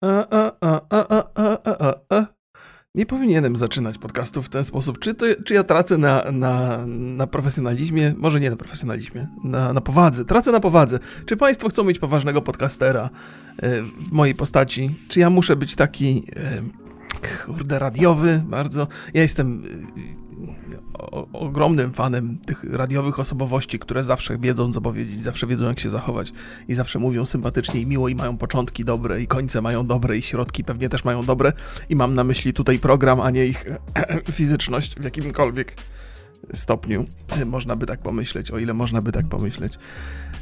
A, a, a, a, a, a, a. Nie powinienem zaczynać podcastu w ten sposób. Czy, to, czy ja tracę na, na, na profesjonalizmie? Może nie na profesjonalizmie, na, na powadze. Tracę na powadze. Czy Państwo chcą mieć poważnego podcastera e, w mojej postaci? Czy ja muszę być taki, e, kurde, radiowy bardzo? Ja jestem ogromnym fanem tych radiowych osobowości, które zawsze wiedzą, co powiedzieć, zawsze wiedzą, jak się zachować i zawsze mówią sympatycznie i miło i mają początki dobre i końce mają dobre i środki pewnie też mają dobre i mam na myśli tutaj program, a nie ich fizyczność w jakimkolwiek stopniu. Można by tak pomyśleć, o ile można by tak pomyśleć.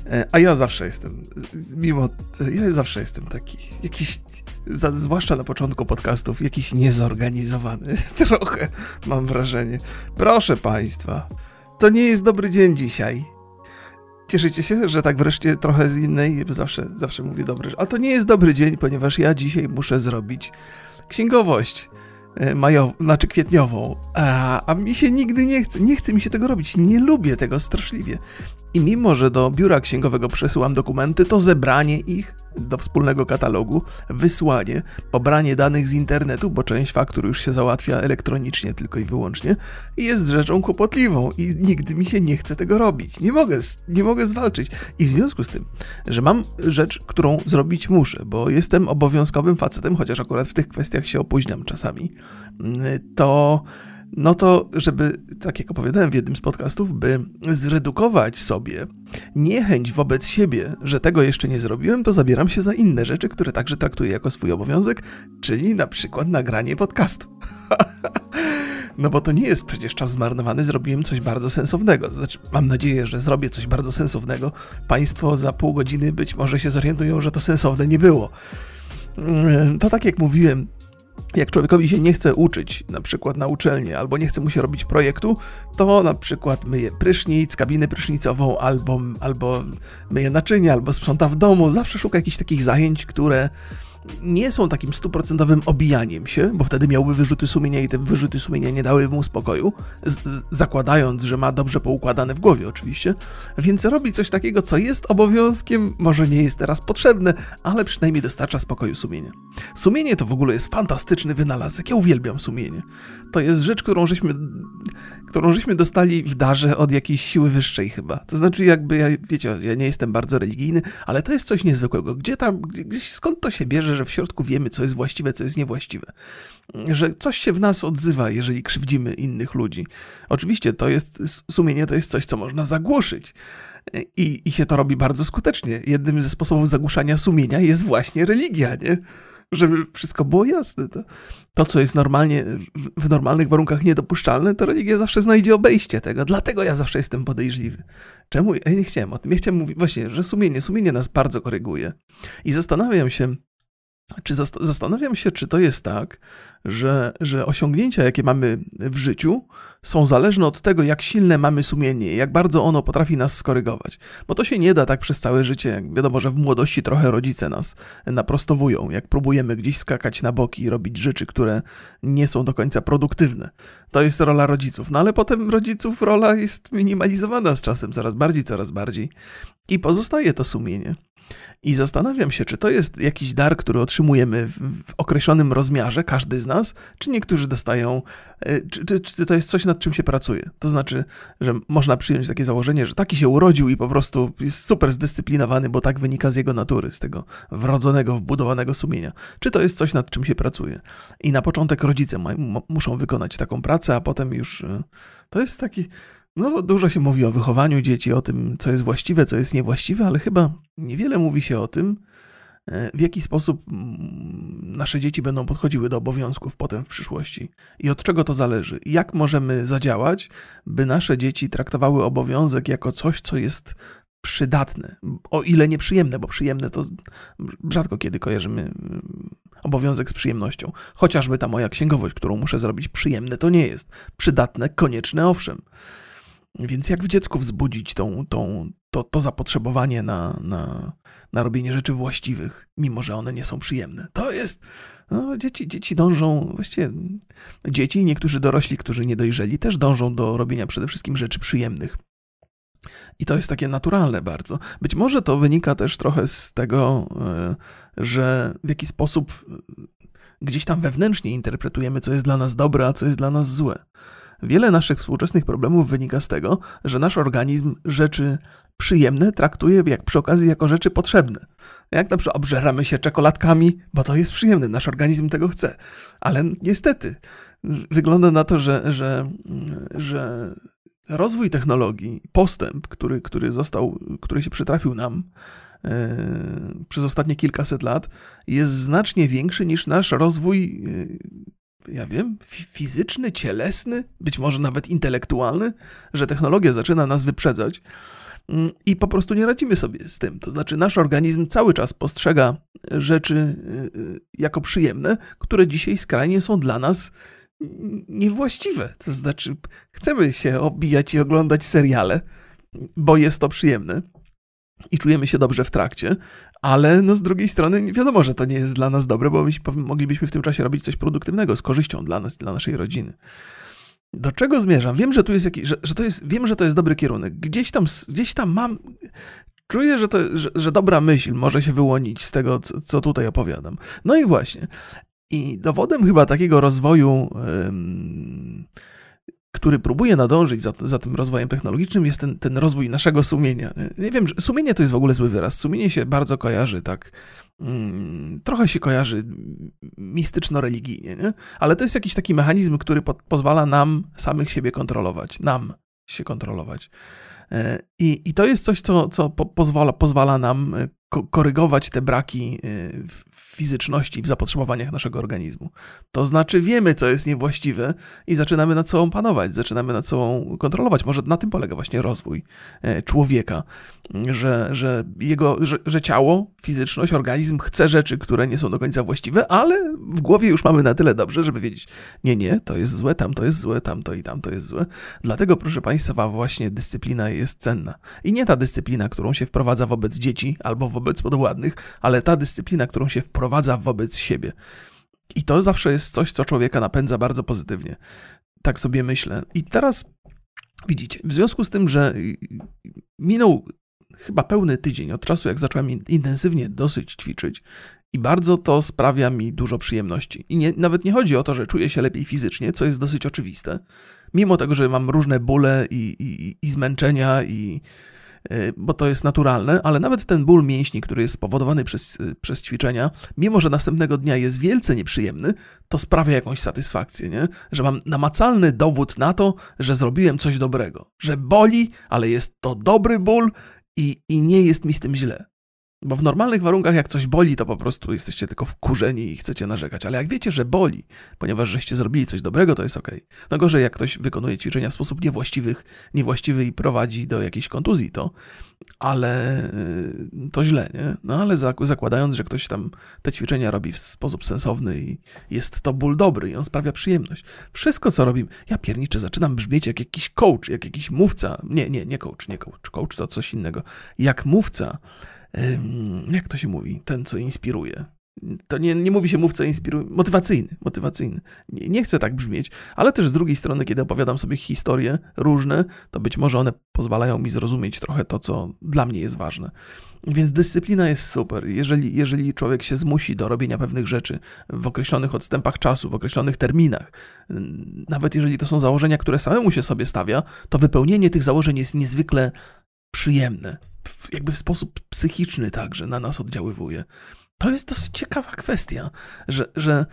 E, a ja zawsze jestem, mimo, ja zawsze jestem taki, jakiś za, zwłaszcza na początku podcastów, jakiś niezorganizowany. Trochę mam wrażenie. Proszę Państwa, to nie jest dobry dzień dzisiaj. Cieszycie się, że tak wreszcie trochę z innej, zawsze, zawsze mówię dobry, a to nie jest dobry dzień, ponieważ ja dzisiaj muszę zrobić księgowość e, majową, znaczy kwietniową, a, a mi się nigdy nie chce, nie chce mi się tego robić, nie lubię tego straszliwie. I mimo, że do biura księgowego przesyłam dokumenty, to zebranie ich do wspólnego katalogu, wysłanie, pobranie danych z internetu, bo część faktur już się załatwia elektronicznie tylko i wyłącznie, jest rzeczą kłopotliwą i nigdy mi się nie chce tego robić. Nie mogę, nie mogę zwalczyć. I w związku z tym, że mam rzecz, którą zrobić muszę, bo jestem obowiązkowym facetem, chociaż akurat w tych kwestiach się opóźniam czasami, to no to żeby, tak jak opowiadałem w jednym z podcastów, by zredukować sobie niechęć wobec siebie, że tego jeszcze nie zrobiłem, to zabieram się za inne rzeczy, które także traktuję jako swój obowiązek, czyli na przykład nagranie podcastu. No bo to nie jest przecież czas zmarnowany, zrobiłem coś bardzo sensownego. Znaczy, mam nadzieję, że zrobię coś bardzo sensownego. Państwo za pół godziny być może się zorientują, że to sensowne nie było. Mm, to tak jak mówiłem, jak człowiekowi się nie chce uczyć, na przykład na uczelni, albo nie chce mu się robić projektu, to na przykład myje prysznic, kabinę prysznicową, albo, albo myje naczynia, albo sprząta w domu. Zawsze szuka jakichś takich zajęć, które nie są takim stuprocentowym obijaniem się, bo wtedy miałby wyrzuty sumienia i te wyrzuty sumienia nie dały mu spokoju, zakładając, że ma dobrze poukładane w głowie oczywiście, więc robi coś takiego, co jest obowiązkiem, może nie jest teraz potrzebne, ale przynajmniej dostarcza spokoju sumienia. Sumienie to w ogóle jest fantastyczny wynalazek, ja uwielbiam sumienie. To jest rzecz, którą żeśmy, którą żeśmy dostali w darze od jakiejś siły wyższej chyba. To znaczy jakby, ja, wiecie, ja nie jestem bardzo religijny, ale to jest coś niezwykłego. Gdzie tam, gdzieś, skąd to się bierze, że w środku wiemy, co jest właściwe, co jest niewłaściwe. Że coś się w nas odzywa, jeżeli krzywdzimy innych ludzi. Oczywiście to jest, sumienie to jest coś, co można zagłuszyć. I, I się to robi bardzo skutecznie. Jednym ze sposobów zagłuszania sumienia jest właśnie religia, nie? Żeby wszystko było jasne. To, to co jest normalnie, w, w normalnych warunkach niedopuszczalne, to religia zawsze znajdzie obejście tego. Dlatego ja zawsze jestem podejrzliwy. Czemu? Ja nie chciałem o tym. Ja chciałem mówić właśnie, że sumienie, sumienie nas bardzo koryguje. I zastanawiam się, czy zastanawiam się, czy to jest tak, że, że osiągnięcia, jakie mamy w życiu, są zależne od tego, jak silne mamy sumienie, jak bardzo ono potrafi nas skorygować. Bo to się nie da tak przez całe życie. Wiadomo, że w młodości trochę rodzice nas naprostowują, jak próbujemy gdzieś skakać na boki i robić rzeczy, które nie są do końca produktywne. To jest rola rodziców. No ale potem rodziców rola jest minimalizowana z czasem, coraz bardziej, coraz bardziej. I pozostaje to sumienie. I zastanawiam się, czy to jest jakiś dar, który otrzymujemy w, określonym rozmiarze, każdy z nas, czy niektórzy dostają, e, czy, czy, czy, to jest coś, nad czym się pracuje. To znaczy, że można przyjąć takie założenie, że taki się urodził i po prostu jest super zdyscyplinowany, bo tak wynika z jego natury, z tego wrodzonego, wbudowanego sumienia. Czy to jest coś, nad czym się pracuje. I na początek rodzice muszą wykonać taką pracę, a potem już e, to jest taki no, dużo się mówi o wychowaniu dzieci, o tym, co jest właściwe, co jest niewłaściwe, ale chyba niewiele mówi się o tym, e, w jaki sposób mm, nasze dzieci będą podchodziły do obowiązków potem w przyszłości i od czego to zależy. Jak możemy zadziałać, by nasze dzieci traktowały obowiązek jako coś, co jest przydatne, o ile nieprzyjemne, bo przyjemne to rzadko kiedy kojarzymy mm, obowiązek z przyjemnością. Chociażby ta moja księgowość, którą muszę zrobić przyjemne, to nie jest. Przydatne, konieczne, owszem. Więc jak w dziecku wzbudzić tą, tą, to, to zapotrzebowanie na, na, na robienie rzeczy właściwych, mimo że one nie są przyjemne? To jest. No, dzieci, dzieci dążą, właściwie dzieci i niektórzy dorośli, którzy nie dojrzeli, też dążą do robienia przede wszystkim rzeczy przyjemnych. I to jest takie naturalne bardzo. Być może to wynika też trochę z tego, e, że w jakiś sposób gdzieś tam wewnętrznie interpretujemy, co jest dla nas dobre, a co jest dla nas złe. Wiele naszych współczesnych problemów wynika z tego, że nasz organizm rzeczy przyjemne traktuje jak przy okazji jako rzeczy potrzebne. Jak na przykład obżeramy się czekoladkami, bo to jest przyjemne, nasz organizm tego chce. Ale niestety wygląda na to, że, że, że rozwój technologii, postęp, który, który został, który się przytrafił nam yy, przez ostatnie kilkaset lat, jest znacznie większy niż nasz rozwój, yy, ja wiem, fizyczny, cielesny, być może nawet intelektualny, że technologia zaczyna nas wyprzedzać mm, i po prostu nie radzimy sobie z tym. To znaczy, nasz organizm cały czas postrzega rzeczy yy, jako przyjemne, które dzisiaj skrajnie są dla nas niewłaściwe. To znaczy, chcemy się obijać i oglądać seriale, bo jest to przyjemne i czujemy się dobrze w trakcie, ale no z drugiej strony wiadomo, że to nie jest dla nas dobre, bo moglibyśmy w tym czasie robić coś produktywnego z korzyścią dla nas, dla naszej rodziny. Do czego zmierzam? Wiem, że tu jest jakiś, że, że to jest, wiem, że to jest dobry kierunek. Gdzieś tam, gdzieś tam mam, czuję, że, to, że, że dobra myśl może się wyłonić z tego, co, co tutaj opowiadam. No i właśnie, i dowodem chyba takiego rozwoju, który próbuje nadążyć za, za tym rozwojem technologicznym, jest ten, ten rozwój naszego sumienia. Nie wiem, sumienie to jest w ogóle zły wyraz. Sumienie się bardzo kojarzy, tak. Mm, trochę się kojarzy mistyczno-religijnie, nie? ale to jest jakiś taki mechanizm, który po, pozwala nam samych siebie kontrolować. Nam się kontrolować. E, I, I to jest coś, co, co po, pozwala, pozwala nam e, korygować te braki w e, fizyczności, w zapotrzebowaniach naszego organizmu. To znaczy wiemy, co jest niewłaściwe i zaczynamy nad sobą panować, zaczynamy nad sobą kontrolować. Może na tym polega właśnie rozwój człowieka, że, że jego, że, że ciało, fizyczność, organizm chce rzeczy, które nie są do końca właściwe, ale w głowie już mamy na tyle dobrze, żeby wiedzieć, nie, nie, to jest złe, tam to jest złe, tamto i tamto jest złe. Dlatego, proszę Państwa, właśnie dyscyplina jest cenna. I nie ta dyscyplina, którą się wprowadza wobec dzieci albo wobec podwładnych, ale ta dyscyplina, którą się wprowadza wobec siebie. I to zawsze jest coś, co człowieka napędza bardzo pozytywnie. Tak sobie myślę. I teraz widzicie, w związku z tym, że minął chyba pełny tydzień od czasu, jak zacząłem intensywnie dosyć ćwiczyć, i bardzo to sprawia mi dużo przyjemności. I nie, nawet nie chodzi o to, że czuję się lepiej fizycznie, co jest dosyć oczywiste. Mimo tego, że mam różne bóle i, i, i zmęczenia i Y, bo to jest naturalne, ale nawet ten ból mięśni, który jest spowodowany przez, y, przez ćwiczenia, mimo że następnego dnia jest wielce nieprzyjemny, to sprawia jakąś satysfakcję, nie? Że mam namacalny dowód na to, że zrobiłem coś dobrego. Że boli, ale jest to dobry ból i, i nie jest mi z tym źle. Bo w normalnych warunkach, jak coś boli, to po prostu jesteście tylko wkurzeni i chcecie narzekać. Ale jak wiecie, że boli, ponieważ żeście zrobili coś dobrego, to jest ok. No gorzej, jak ktoś wykonuje ćwiczenia w sposób niewłaściwych, niewłaściwy i prowadzi do jakiejś kontuzji, to ale y, to źle, nie? No ale zakładając, że ktoś tam te ćwiczenia robi w sposób sensowny i jest to ból dobry i on sprawia przyjemność. Wszystko, co robimy, ja pierniczę, zaczynam brzmieć jak jakiś coach, jak jakiś mówca. Nie, nie, nie coach, nie coach. Coach to coś innego. Jak mówca jak to się mówi, ten, co inspiruje. To nie, nie mówi się mówca inspiruje, motywacyjny, motywacyjny. Nie, nie chcę tak brzmieć, ale też z drugiej strony, kiedy opowiadam sobie historie różne, to być może one pozwalają mi zrozumieć trochę to, co dla mnie jest ważne. Więc dyscyplina jest super. Jeżeli, jeżeli człowiek się zmusi do robienia pewnych rzeczy w określonych odstępach czasu, w określonych terminach, nawet jeżeli to są założenia, które samemu się sobie stawia, to wypełnienie tych założeń jest niezwykle przyjemne jakby w sposób psychiczny także na nas oddziaływuje. To jest dosyć ciekawa kwestia, że, że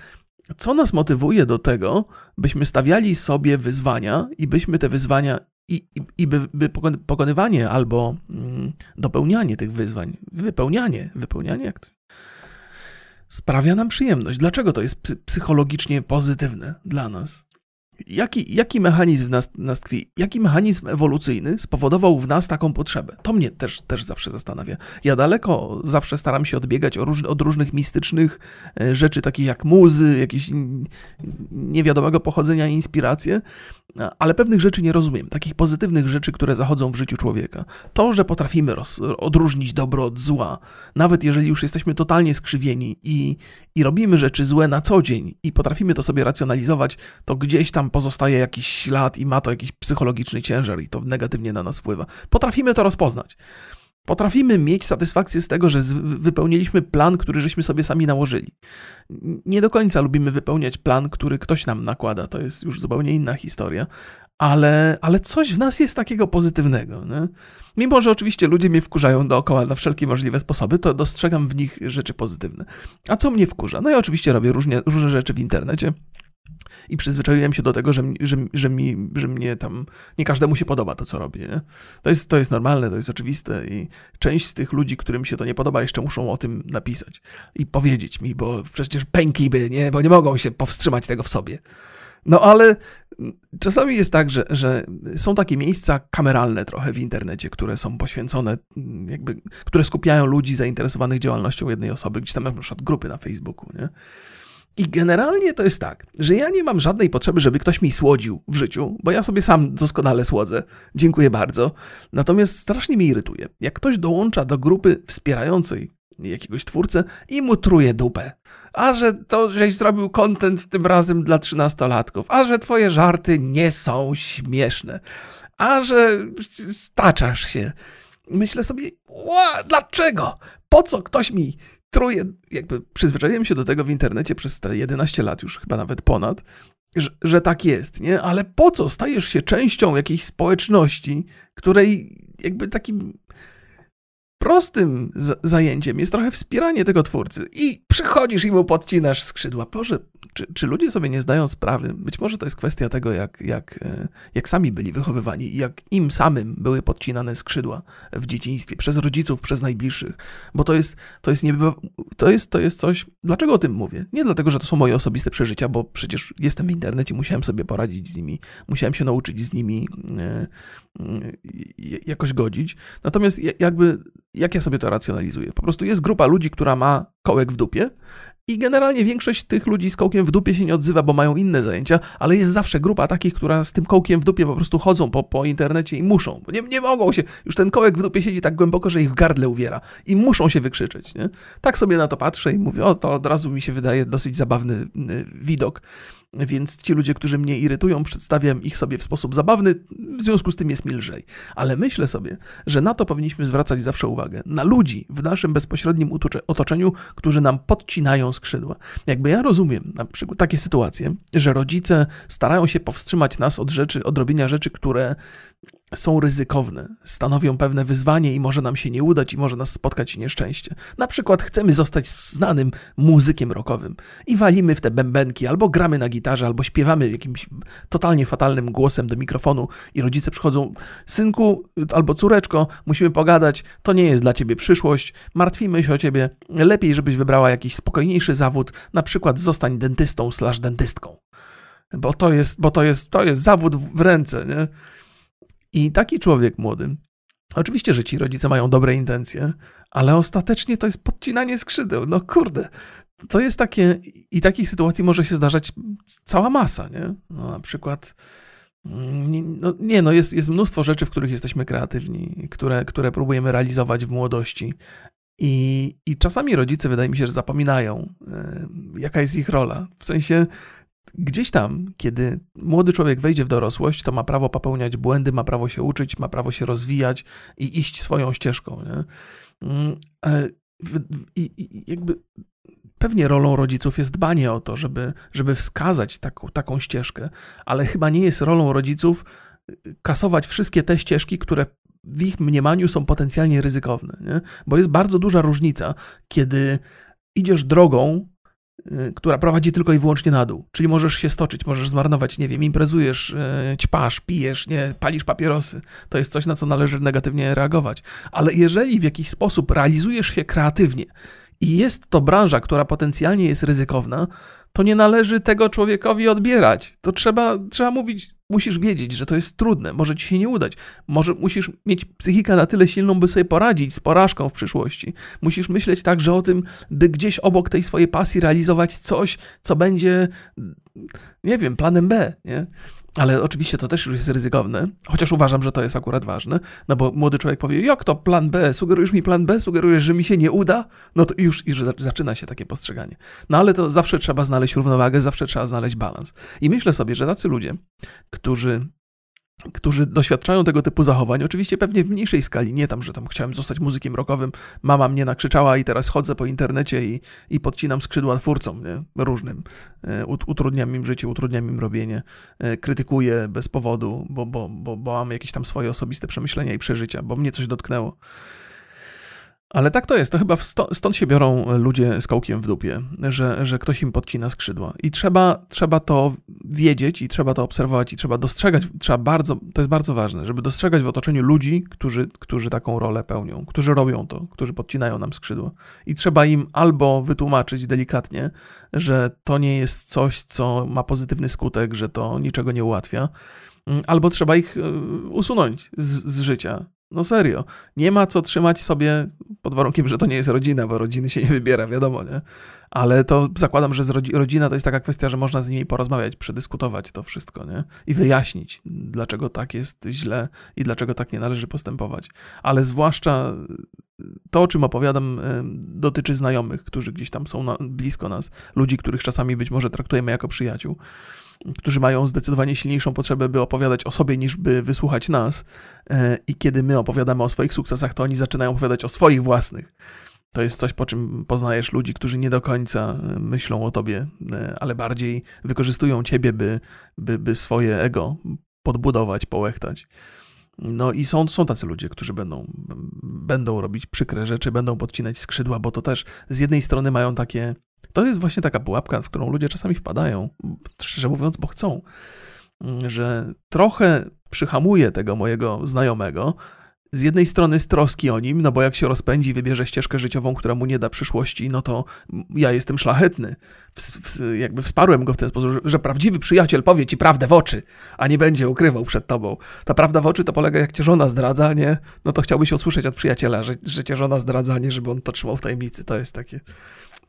co nas motywuje do tego, byśmy stawiali sobie wyzwania i byśmy te wyzwania i, i, i by, by pokonywanie albo mm, dopełnianie tych wyzwań, wypełnianie, wypełnianie, jak to sprawia nam przyjemność. Dlaczego to jest psychologicznie pozytywne dla nas? Jaki, jaki mechanizm w nas, nas tkwi? Jaki mechanizm ewolucyjny spowodował w nas taką potrzebę? To mnie też, też zawsze zastanawia. Ja daleko zawsze staram się odbiegać od różnych mistycznych e, rzeczy, takich jak muzy, jakieś niewiadomego pochodzenia inspiracje, ale pewnych rzeczy nie rozumiem, takich pozytywnych rzeczy, które zachodzą w życiu człowieka. To, że potrafimy roz, odróżnić dobro od zła, nawet jeżeli już jesteśmy totalnie skrzywieni i, i robimy rzeczy złe na co dzień i potrafimy to sobie racjonalizować, to gdzieś tam pozostaje jakiś ślad i ma to jakiś psychologiczny ciężar i to negatywnie na nas wpływa. Potrafimy to rozpoznać. Potrafimy mieć satysfakcję z tego, że wypełniliśmy plan, który żeśmy sobie sami nałożyli. Nie do końca lubimy wypełniać plan, który ktoś nam nakłada, to jest już zupełnie inna historia, ale, ale coś w nas jest takiego pozytywnego. Nie? Mimo, że oczywiście ludzie mnie wkurzają dookoła na wszelkie możliwe sposoby, to dostrzegam w nich rzeczy pozytywne. A co mnie wkurza? No ja oczywiście robię różnie, różne rzeczy w internecie i przyzwyczaiłem się do tego, że, że, że, mi, że mnie tam nie każdemu się podoba to, co robię. Nie? To, jest, to jest normalne, to jest oczywiste i część z tych ludzi, którym się to nie podoba, jeszcze muszą o tym napisać i powiedzieć mi, bo przecież pękliby, nie? bo nie mogą się powstrzymać tego w sobie. No ale czasami jest tak, że, że są takie miejsca kameralne trochę w internecie, które są poświęcone, jakby, które skupiają ludzi zainteresowanych działalnością jednej osoby, gdzieś tam na przykład grupy na Facebooku, nie? I generalnie to jest tak, że ja nie mam żadnej potrzeby, żeby ktoś mi słodził w życiu, bo ja sobie sam doskonale słodzę. Dziękuję bardzo. Natomiast strasznie mnie irytuje, jak ktoś dołącza do grupy wspierającej jakiegoś twórcę i mu truje dupę. A że to, żeś zrobił content tym razem dla trzynastolatków, a że twoje żarty nie są śmieszne, a że staczasz się. Myślę sobie, ła, dlaczego? Po co ktoś mi truje, jakby przyzwyczaiłem się do tego w internecie przez te 11 lat, już chyba nawet ponad, że, że, tak jest, nie? Ale po co stajesz się częścią jakiejś społeczności, której jakby takim prostym zajęciem jest trochę wspieranie tego twórcy i przychodzisz i mu podcinasz skrzydła. Boże, czy, czy, ludzie sobie nie zdają sprawy? Być może to jest kwestia tego, jak, jak, e, jak sami byli wychowywani i jak im samym były podcinane skrzydła w dzieciństwie, przez rodziców, przez najbliższych, bo to jest, to jest, niebywa, to jest, to jest coś... Dlaczego o tym mówię? Nie dlatego, że to są moje osobiste przeżycia, bo przecież jestem w internecie, musiałem sobie poradzić z nimi, musiałem się nauczyć z nimi e, jakoś godzić. Natomiast jakby, jak ja sobie to racjonalizuję? Po prostu jest grupa ludzi, która ma kołek w dupie i generalnie większość tych ludzi z kołkiem w dupie się nie odzywa, bo mają inne zajęcia, ale jest zawsze grupa takich, która z tym kołkiem w dupie po prostu chodzą po, po internecie i muszą. Nie, nie mogą się, już ten kołek w dupie siedzi tak głęboko, że ich w gardle uwiera i muszą się wykrzyczeć. Nie? Tak sobie na to patrzę i mówię, o to od razu mi się wydaje dosyć zabawny y, widok więc ci ludzie, którzy mnie irytują, przedstawiam ich sobie w sposób zabawny, w związku z tym jest mi lżej. Ale myślę sobie, że na to powinniśmy zwracać zawsze uwagę. Na ludzi w naszym bezpośrednim otoczeniu, którzy nam podcinają skrzydła. Jakby ja rozumiem na przykład takie sytuacje, że rodzice starają się powstrzymać nas od rzeczy, od robienia rzeczy, które są ryzykowne, stanowią pewne wyzwanie i może nam się nie udać i może nas spotkać nieszczęście. Na przykład chcemy zostać znanym muzykiem rockowym i walimy w te bębenki, albo gramy na gitarze, albo śpiewamy jakimś totalnie fatalnym głosem do mikrofonu i rodzice przychodzą, synku albo córeczko, musimy pogadać, to nie jest dla ciebie przyszłość, martwimy się o ciebie, lepiej żebyś wybrała jakiś spokojniejszy zawód, na przykład zostań dentystą slash dentystką. Bo to jest, bo to jest, to jest zawód w ręce, nie? I taki człowiek młody, oczywiście, że ci rodzice mają dobre intencje, ale ostatecznie to jest podcinanie skrzydeł. No kurde, to jest takie, i takich sytuacji może się zdarzać cała masa, nie? No, na przykład. Mm, no, nie, no jest, jest mnóstwo rzeczy, w których jesteśmy kreatywni, które, które próbujemy realizować w młodości. I, I czasami rodzice, wydaje mi się, że zapominają, yy, jaka jest ich rola. W sensie, gdzieś tam, kiedy młody człowiek wejdzie w dorosłość, to ma prawo popełniać błędy, ma prawo się uczyć, ma prawo się rozwijać i iść swoją ścieżką. Nie? Mm, e, I, jakby pewnie rolą rodziców jest dbanie o to, żeby, żeby wskazać taką, taką ścieżkę, ale chyba nie jest rolą rodziców y, kasować wszystkie te ścieżki, które w ich mniemaniu są potencjalnie ryzykowne. Nie? Bo jest bardzo duża różnica, kiedy idziesz drogą, która prowadzi tylko i wyłącznie na dół. Czyli możesz się stoczyć, możesz zmarnować, nie wiem, imprezujesz, y, ćpasz, pijesz, nie, palisz papierosy. To jest coś, na co należy negatywnie reagować. Ale jeżeli w jakiś sposób realizujesz się kreatywnie i jest to branża, która potencjalnie jest ryzykowna, to nie należy tego człowiekowi odbierać. To trzeba, trzeba mówić, musisz wiedzieć, że to jest trudne, może ci się nie udać. Może musisz mieć psychikę na tyle silną, by sobie poradzić z porażką w przyszłości. Musisz myśleć także o tym, by gdzieś obok tej swojej pasji realizować coś, co będzie, nie wiem, planem B, nie? Ale oczywiście to też już jest ryzykowne, chociaż uważam, że to jest akurat ważne, no bo młody człowiek powie, jak to plan B, sugerujesz mi plan B, sugerujesz, że mi się nie uda, no to już, już zaczyna się takie postrzeganie. No ale to zawsze trzeba znaleźć równowagę, zawsze trzeba znaleźć balans. I myślę sobie, że tacy ludzie, którzy którzy doświadczają tego typu zachowań, oczywiście pewnie w mniejszej skali, nie tam, że tam chciałem zostać muzykiem rockowym, mama mnie nakrzyczała i teraz chodzę po internecie i, i podcinam skrzydła twórcom nie? różnym, e, utrudniam im życie, utrudniam im robienie, e, krytykuję bez powodu, bo, bo, bo, bo mam jakieś tam swoje osobiste przemyślenia i przeżycia, bo mnie coś dotknęło. Ale tak to jest, to chyba stąd się biorą ludzie z kołkiem w dupie, że, że ktoś im podcina skrzydła. I trzeba, trzeba to wiedzieć, i trzeba to obserwować, i trzeba dostrzegać, trzeba bardzo, to jest bardzo ważne, żeby dostrzegać w otoczeniu ludzi, którzy, którzy taką rolę pełnią, którzy robią to, którzy podcinają nam skrzydła. I trzeba im albo wytłumaczyć delikatnie, że to nie jest coś, co ma pozytywny skutek, że to niczego nie ułatwia, mm, albo trzeba ich e, usunąć z, z życia. No serio. Nie ma co trzymać sobie pod warunkiem, że to nie jest rodzina, bo rodziny się nie wybiera, wiadomo, nie? Ale to zakładam, że rodzina to jest taka kwestia, że można z nimi porozmawiać, przedyskutować to wszystko, nie? I wyjaśnić, dlaczego tak jest źle i dlaczego tak nie należy postępować. Ale zwłaszcza to, o czym opowiadam, dotyczy znajomych, którzy gdzieś tam są na, blisko nas, ludzi, których czasami być może traktujemy jako przyjaciół którzy mają zdecydowanie silniejszą potrzebę, by opowiadać o sobie, niż by wysłuchać nas. E, I kiedy my opowiadamy o swoich sukcesach, to oni zaczynają opowiadać o swoich własnych. To jest coś, po czym poznajesz ludzi, którzy nie do końca e, myślą o tobie, e, ale bardziej wykorzystują ciebie, by, by, by swoje ego podbudować, połechtać. No i są, są tacy ludzie, którzy będą, będą robić przykre rzeczy, będą podcinać skrzydła, bo to też z jednej strony mają takie to jest właśnie taka pułapka, w którą ludzie czasami wpadają, szczerze mówiąc, bo chcą, że trochę przyhamuje tego mojego znajomego, z jednej strony z troski o nim, no bo jak się rozpędzi, wybierze ścieżkę życiową, która mu nie da przyszłości, no to ja jestem szlachetny. W, w, jakby wsparłem go w ten sposób, że, że, prawdziwy przyjaciel powie ci prawdę w oczy, a nie będzie ukrywał przed tobą. Ta prawda w oczy to polega, jak cię żona zdradza, nie? No to chciałbyś usłyszeć od przyjaciela, że, że cię żona zdradza, nie? Żeby on to trzymał w tajemnicy. To jest takie...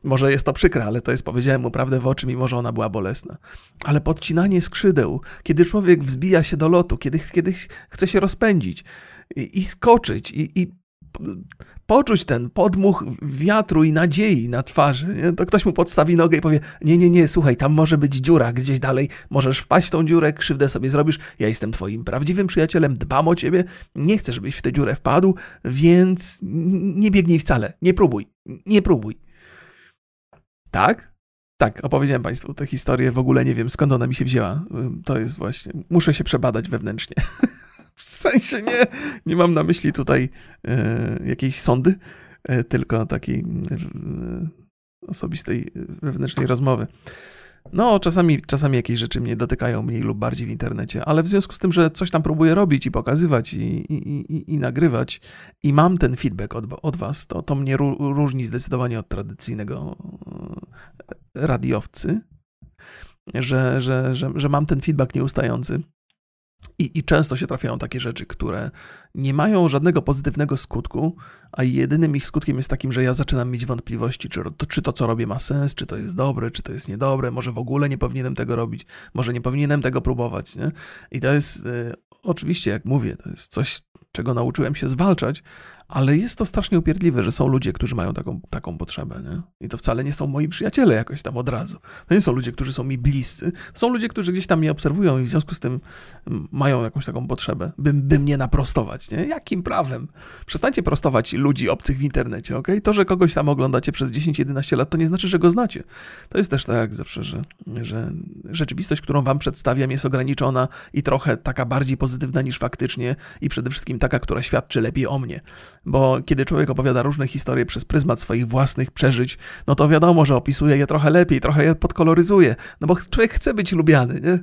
Może jest to przykre, ale to jest, powiedziałem mu prawdę w oczy, mimo że ona była bolesna. Ale podcinanie skrzydeł, kiedy człowiek wzbija się do lotu, kiedy, kiedy chce się rozpędzić i, i skoczyć i, i poczuć ten podmuch wiatru i nadziei na twarzy, nie? to ktoś mu podstawi nogę i powie: Nie, nie, nie, słuchaj, tam może być dziura gdzieś dalej, możesz wpaść w tą dziurę, krzywdę sobie zrobisz. Ja jestem Twoim prawdziwym przyjacielem, dbam o Ciebie, nie chcę, żebyś w tę dziurę wpadł, więc nie biegnij wcale, nie próbuj, nie próbuj. Tak? Tak, opowiedziałem Państwu tę historię, w ogóle nie wiem skąd ona mi się wzięła. To jest właśnie, muszę się przebadać wewnętrznie. w sensie nie, nie mam na myśli tutaj e, jakiejś sądy, e, tylko takiej e, osobistej, wewnętrznej rozmowy. No, czasami, czasami jakieś rzeczy mnie dotykają mniej lub bardziej w internecie, ale w związku z tym, że coś tam próbuję robić i pokazywać i, i, i, i nagrywać i mam ten feedback od, od was, to, to mnie różni zdecydowanie od tradycyjnego e, radiowcy, że, że, że, że mam ten feedback nieustający. I, I, często się trafiają takie rzeczy, które nie mają żadnego pozytywnego skutku, a jedynym ich skutkiem jest takim, że ja zaczynam mieć wątpliwości, czy to, czy to, co robię, ma sens, czy to jest dobre, czy to jest niedobre, może w ogóle nie powinienem tego robić, może nie powinienem tego próbować. Nie? I to jest, y, oczywiście, jak mówię, to jest coś, czego nauczyłem się zwalczać, ale jest to strasznie upierdliwe, że są ludzie, którzy mają taką, taką potrzebę, nie? I to wcale nie są moi przyjaciele jakoś tam od razu. To nie są ludzie, którzy są mi bliscy. Są ludzie, którzy gdzieś tam mnie obserwują i w związku z tym mm, mają jakąś taką potrzebę, by, by mnie naprostować, nie? Jakim prawem? Przestańcie prostować ludzi obcych w internecie, ok? To, że kogoś tam oglądacie przez 10-11 lat, to nie znaczy, że go znacie. To jest też tak jak zawsze, że, że rzeczywistość, którą wam przedstawiam jest ograniczona i trochę taka bardziej pozytywna niż faktycznie i przede wszystkim taka, która świadczy lepiej o mnie bo kiedy człowiek opowiada różne historie przez pryzmat swoich własnych przeżyć, no to wiadomo, że opisuje je trochę lepiej, trochę je podkoloryzuje, no bo człowiek chce być lubiany, nie?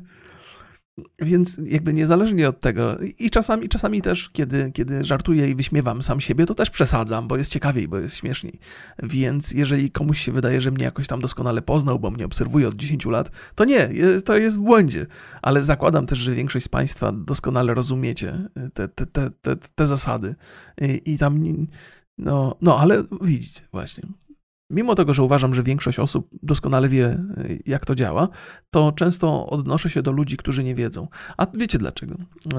Więc jakby niezależnie od tego, i czasami, czasami też, kiedy, kiedy żartuję i wyśmiewam sam siebie, to też przesadzam, bo jest ciekawiej, bo jest śmieszniej. Więc jeżeli komuś się wydaje, że mnie jakoś tam doskonale poznał, bo mnie obserwuje od 10 lat, to nie, to jest w błędzie. Ale zakładam też, że większość z Państwa doskonale rozumiecie te, te, te, te, te zasady. I, I tam, no, no, ale widzicie, właśnie. Mimo tego, że uważam, że większość osób doskonale wie, jak to działa, to często odnoszę się do ludzi, którzy nie wiedzą. A wiecie dlaczego?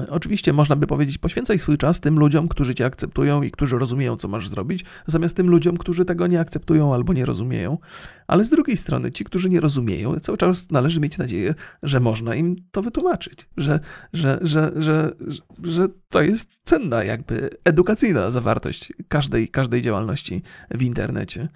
Oczywiście można by powiedzieć, poświęcaj swój czas tym ludziom, którzy cię akceptują i którzy rozumieją, co masz zrobić, zamiast tym ludziom, którzy tego nie akceptują albo nie rozumieją. Ale z drugiej strony, ci, którzy nie rozumieją, cały czas należy mieć nadzieję, że można im to wytłumaczyć, że, że, że, że, że to jest cenna, jakby edukacyjna zawartość każdej, każdej działalności w internecie.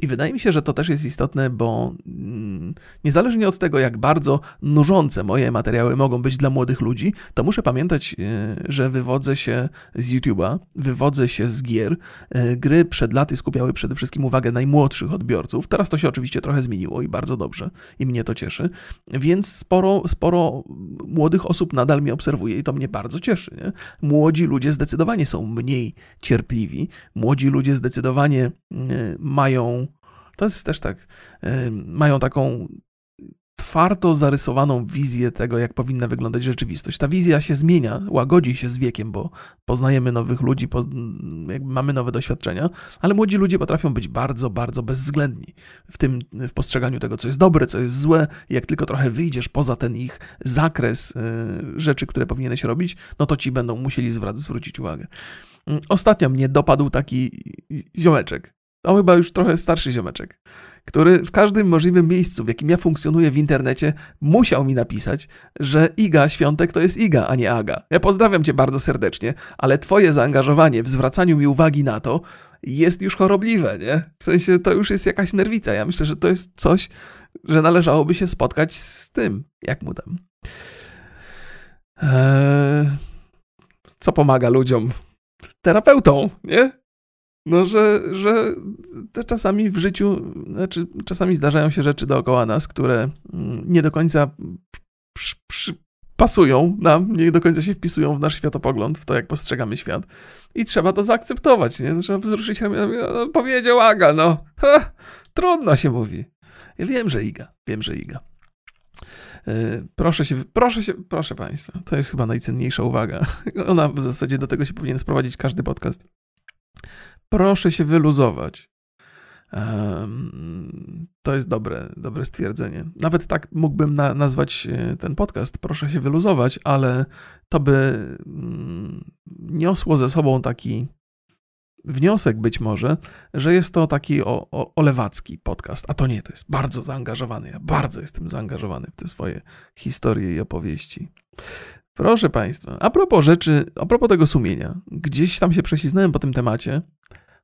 I wydaje mi się, że to też jest istotne, bo mm, niezależnie od tego, jak bardzo nużące moje materiały mogą być dla młodych ludzi, to muszę pamiętać, y, że wywodzę się z YouTube'a, wywodzę się z gier. Y, gry przed laty skupiały przede wszystkim uwagę najmłodszych odbiorców. Teraz to się oczywiście trochę zmieniło i bardzo dobrze, i mnie to cieszy. Więc sporo, sporo młodych osób nadal mnie obserwuje i to mnie bardzo cieszy. Nie? Młodzi ludzie zdecydowanie są mniej cierpliwi. Młodzi ludzie zdecydowanie y, mają to jest też tak, mają taką twardo zarysowaną wizję tego, jak powinna wyglądać rzeczywistość. Ta wizja się zmienia, łagodzi się z wiekiem, bo poznajemy nowych ludzi, mamy nowe doświadczenia, ale młodzi ludzie potrafią być bardzo, bardzo bezwzględni w tym, w postrzeganiu tego, co jest dobre, co jest złe. Jak tylko trochę wyjdziesz poza ten ich zakres y, rzeczy, które powinieneś robić, no to ci będą musieli zwrócić uwagę. Mm, ostatnio mnie dopadł taki ziomeczek, to chyba już trochę starszy ziomeczek, który w każdym możliwym miejscu, w jakim ja funkcjonuję w internecie, musiał mi napisać, że Iga Świątek to jest Iga, a nie Aga. Ja pozdrawiam cię bardzo serdecznie, ale twoje zaangażowanie w zwracaniu mi uwagi na to jest już chorobliwe, nie? W sensie to już jest jakaś nerwica. Ja myślę, że to jest coś, że należałoby się spotkać z tym, jak mu tam. Eee, co pomaga ludziom? Terapeutą, nie? No, że, że czasami w życiu, znaczy czasami zdarzają się rzeczy dookoła nas, które mm, nie do końca przy, przy, pasują nam, nie do końca się wpisują w nasz światopogląd, w to, jak postrzegamy świat. I trzeba to zaakceptować, nie? Trzeba wzruszyć ramię, no, powiedział Aga, no. Ha, trudno się mówi. Ja wiem, że Iga, wiem, że Iga. E, proszę się, proszę się, proszę Państwa, to jest chyba najcenniejsza uwaga. Ona w zasadzie do tego się powinien sprowadzić każdy podcast proszę się wyluzować. To jest dobre, dobre stwierdzenie. Nawet tak mógłbym na, nazwać e, ten podcast, proszę się wyluzować, ale to by mm, niosło ze sobą taki wniosek być może, że jest to taki o, o, olewacki podcast, a to nie, to jest bardzo zaangażowany. Ja bardzo jestem zaangażowany w te swoje historie i opowieści. Proszę Państwa, a propos rzeczy, a propos tego sumienia, gdzieś tam się prześliznąłem po tym temacie.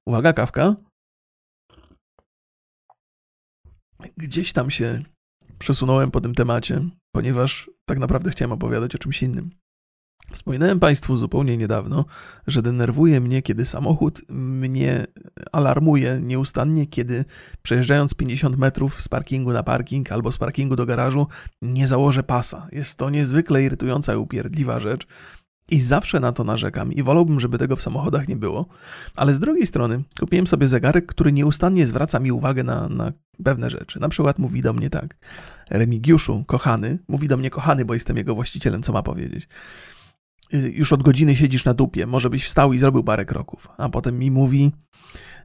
Uwaga, kawka. Gdzieś tam się przesunąłem po tym temacie, ponieważ tak naprawdę chciałem opowiadać o czymś innym. Wspominałem Państwu zupełnie niedawno, że denerwuje mnie, kiedy samochód mnie alarmuje nieustannie, kiedy przejeżdżając 50 metrów z parkingu na parking albo z parkingu do garażu nie założę pasa. Jest to niezwykle irytująca i upierdliwa rzecz. I zawsze na to narzekam i wolałbym, żeby tego w samochodach nie było. Ale z drugiej strony kupiłem sobie zegarek, który nieustannie zwraca mi uwagę na, na pewne rzeczy. Na przykład mówi do mnie tak: Remigiuszu, kochany, mówi do mnie kochany, bo jestem jego właścicielem, co ma powiedzieć. Y, już od godziny siedzisz na dupie, może byś wstał i zrobił parę kroków. A potem mi mówi,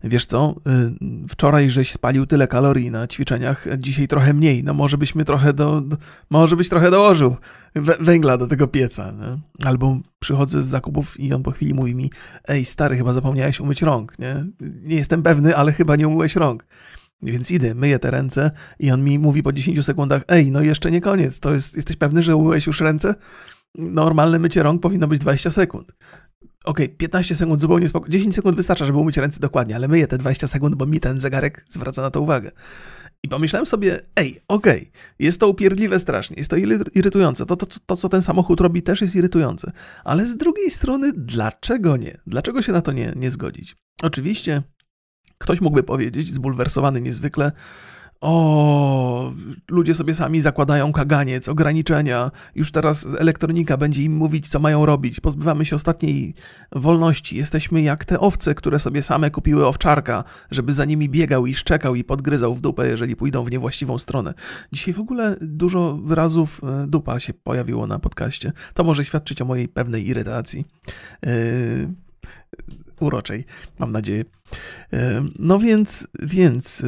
wiesz co, y, wczoraj żeś spalił tyle kalorii na ćwiczeniach, dzisiaj trochę mniej, no może byśmy trochę do, może byś trochę dołożył węgla do tego pieca. Nie? Albo przychodzę z zakupów i on po chwili mówi mi, ej stary, chyba zapomniałeś umyć rąk, nie? Nie jestem pewny, ale chyba nie umyłeś rąk. Więc idę, myję te ręce i on mi mówi po 10 sekundach, ej, no jeszcze nie koniec, to jest, jesteś pewny, że umyłeś już ręce? Normalne mycie rąk powinno być 20 sekund. Okej, okay, 15 sekund zupełnie spoko. 10 sekund wystarcza, żeby umyć ręce dokładnie, ale myję te 20 sekund, bo mi ten zegarek zwraca na to uwagę. I pomyślałem sobie, ej, okej, okay, jest to upierdliwe strasznie, jest to irytujące. To, to, to, co ten samochód robi, też jest irytujące. Ale z drugiej strony, dlaczego nie? Dlaczego się na to nie, nie zgodzić? Oczywiście, ktoś mógłby powiedzieć, zbulwersowany niezwykle, o, ludzie sobie sami zakładają kaganiec, ograniczenia. Już teraz elektronika będzie im mówić, co mają robić. Pozbywamy się ostatniej wolności. Jesteśmy jak te owce, które sobie same kupiły owczarka, żeby za nimi biegał i szczekał i podgryzał w dupę, jeżeli pójdą w niewłaściwą stronę. Dzisiaj w ogóle dużo wyrazów e, dupa się pojawiło na podcaście. To może świadczyć o mojej pewnej irytacji. Yy uroczej, mam nadzieję. No więc, więc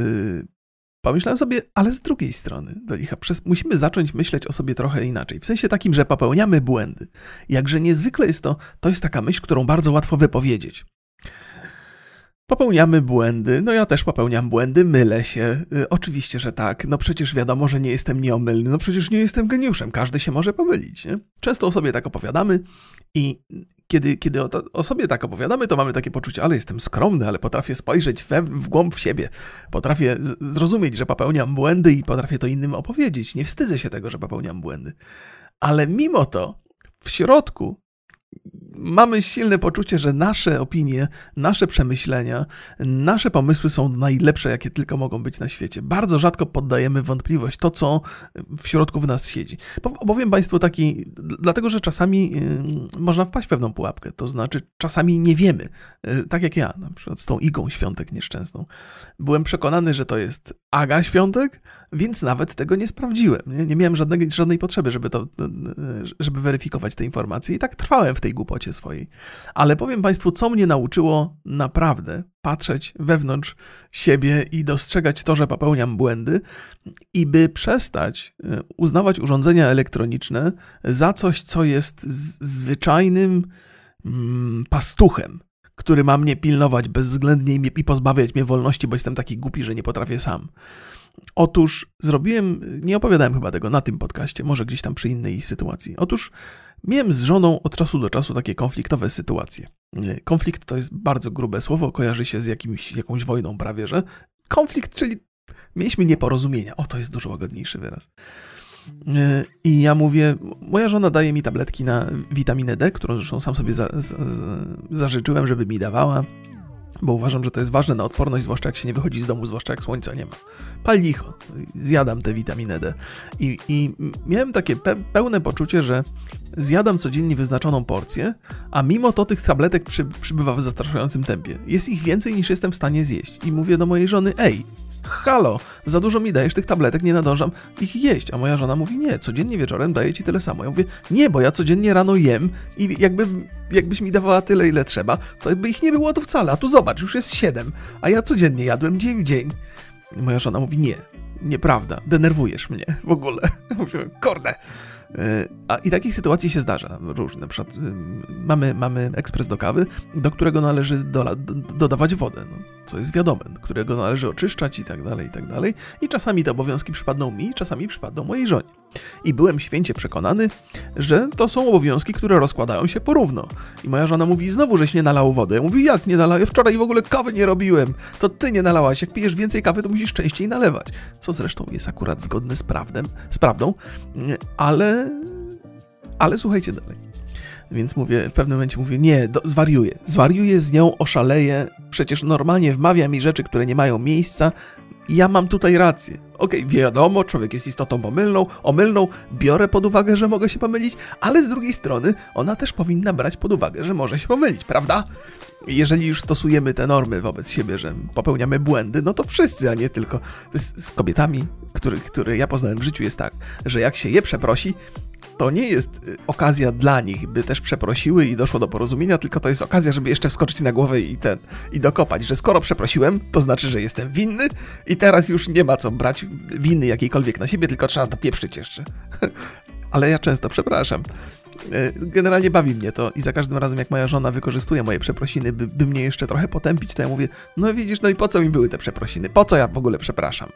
pomyślałem sobie, ale z drugiej strony, do licha, przez, musimy zacząć myśleć o sobie trochę inaczej. W sensie takim, że popełniamy błędy. Jakże niezwykle jest to, to jest taka myśl, którą bardzo łatwo wypowiedzieć. Popełniamy błędy, no ja też popełniam błędy, mylę się. Y, oczywiście, że tak. No przecież wiadomo, że nie jestem nieomylny, no przecież nie jestem geniuszem, każdy się może pomylić. Nie? Często o sobie tak opowiadamy i kiedy, kiedy o, o, sobie tak opowiadamy, to mamy takie poczucie, ale jestem skromny, ale potrafię spojrzeć we, w głąb w siebie. Potrafię zrozumieć, że popełniam błędy i potrafię to innym opowiedzieć. Nie wstydzę się tego, że popełniam błędy. Ale mimo to w środku mamy silne poczucie, że nasze opinie, nasze przemyślenia, nasze pomysły są najlepsze, jakie tylko mogą być na świecie. Bardzo rzadko poddajemy wątpliwość to, co w środku w nas siedzi. Opowiem Państwu taki, dlatego że czasami można wpaść w pewną pułapkę, to znaczy czasami nie wiemy, y, tak jak ja, na przykład z tą igą świątek nieszczęsną. Byłem przekonany, że to jest Aga Świątek, więc nawet tego nie sprawdziłem. Nie, nie miałem żadnej, żadnej potrzeby, żeby, to, żeby weryfikować te informacje i tak trwałem w tej głupocie swojej. Ale powiem Państwu, co mnie nauczyło naprawdę patrzeć wewnątrz siebie i dostrzegać to, że popełniam błędy i by przestać e, uznawać urządzenia elektroniczne za coś, co jest zwyczajnym mm, pastuchem który ma mnie pilnować bezwzględnie i pozbawiać mnie wolności, bo jestem taki głupi, że nie potrafię sam. Otóż zrobiłem, nie opowiadałem chyba tego na tym podcaście, może gdzieś tam przy innej sytuacji. Otóż miałem z żoną od czasu do czasu takie konfliktowe sytuacje. Konflikt to jest bardzo grube słowo, kojarzy się z jakimś, jakąś wojną prawie, że konflikt, czyli mieliśmy nieporozumienia. O, to jest dużo łagodniejszy wyraz. I ja mówię, moja żona daje mi tabletki na witaminę D, którą zresztą sam sobie za, za, zażyczyłem, żeby mi dawała bo uważam, że to jest ważne na odporność, zwłaszcza jak się nie wychodzi z domu, zwłaszcza jak słońca nie ma. Pal licho, zjadam tę witaminę D. I, i miałem takie pe pełne poczucie, że zjadam codziennie wyznaczoną porcję, a mimo to tych tabletek przy, przybywa w zastraszającym tempie. Jest ich więcej niż jestem w stanie zjeść. I mówię do mojej żony, ej, halo, za dużo mi dajesz tych tabletek, nie nadążam ich jeść. A moja żona mówi, nie, codziennie wieczorem daję ci tyle samo. Ja mówię, nie, bo ja codziennie rano jem i jakby, jakbyś mi dawała tyle, ile trzeba, to by ich nie było tu wcale. A tu zobacz, już jest siedem, a ja codziennie jadłem dzień w dzień. I moja żona mówi, nie, nieprawda, denerwujesz mnie w ogóle. Mówię, kurde. E, a i takich sytuacji się zdarza różne. Na przykład y, mamy, mamy ekspres do kawy, do którego należy dola, dodawać wodę, no, co jest wiadome, którego należy oczyszczać i tak dalej, i tak dalej. I czasami te obowiązki przypadną mi, czasami przypadną mojej żonie. I byłem święcie przekonany, że to są obowiązki, które rozkładają się porówno. I moja żona mówi, znowu żeś nie nalał wody. Ja mówię, jak nie nalałem? Wczoraj w ogóle kawy nie robiłem. To ty nie nalałaś. Jak pijesz więcej kawy, to musisz częściej nalewać. Co zresztą jest akurat zgodne z, prawdem, z prawdą, ale... Ale słuchajcie dalej. Więc mówię, w pewnym momencie mówię, nie, do, zwariuję. Zwariuję z nią, oszaleję. Przecież normalnie wmawia mi rzeczy, które nie mają miejsca, ja mam tutaj rację. Okej, okay, wiadomo, człowiek jest istotą pomylną, omylną, biorę pod uwagę, że mogę się pomylić, ale z drugiej strony ona też powinna brać pod uwagę, że może się pomylić, prawda? Jeżeli już stosujemy te normy wobec siebie, że popełniamy błędy, no to wszyscy, a nie tylko z, z kobietami, których, które ja poznałem w życiu, jest tak, że jak się je przeprosi, to nie jest y, okazja dla nich, by też przeprosiły i doszło do porozumienia, tylko to jest okazja, żeby jeszcze wskoczyć na głowę i ten i dokopać, że skoro przeprosiłem, to znaczy, że jestem winny i teraz już nie ma co brać winy jakiejkolwiek na siebie, tylko trzeba to pieprzyć jeszcze. Ale ja często przepraszam. Y, generalnie bawi mnie to i za każdym razem, jak moja żona wykorzystuje moje przeprosiny, by, by mnie jeszcze trochę potępić, to ja mówię, no widzisz, no i po co mi były te przeprosiny? Po co ja w ogóle przepraszam?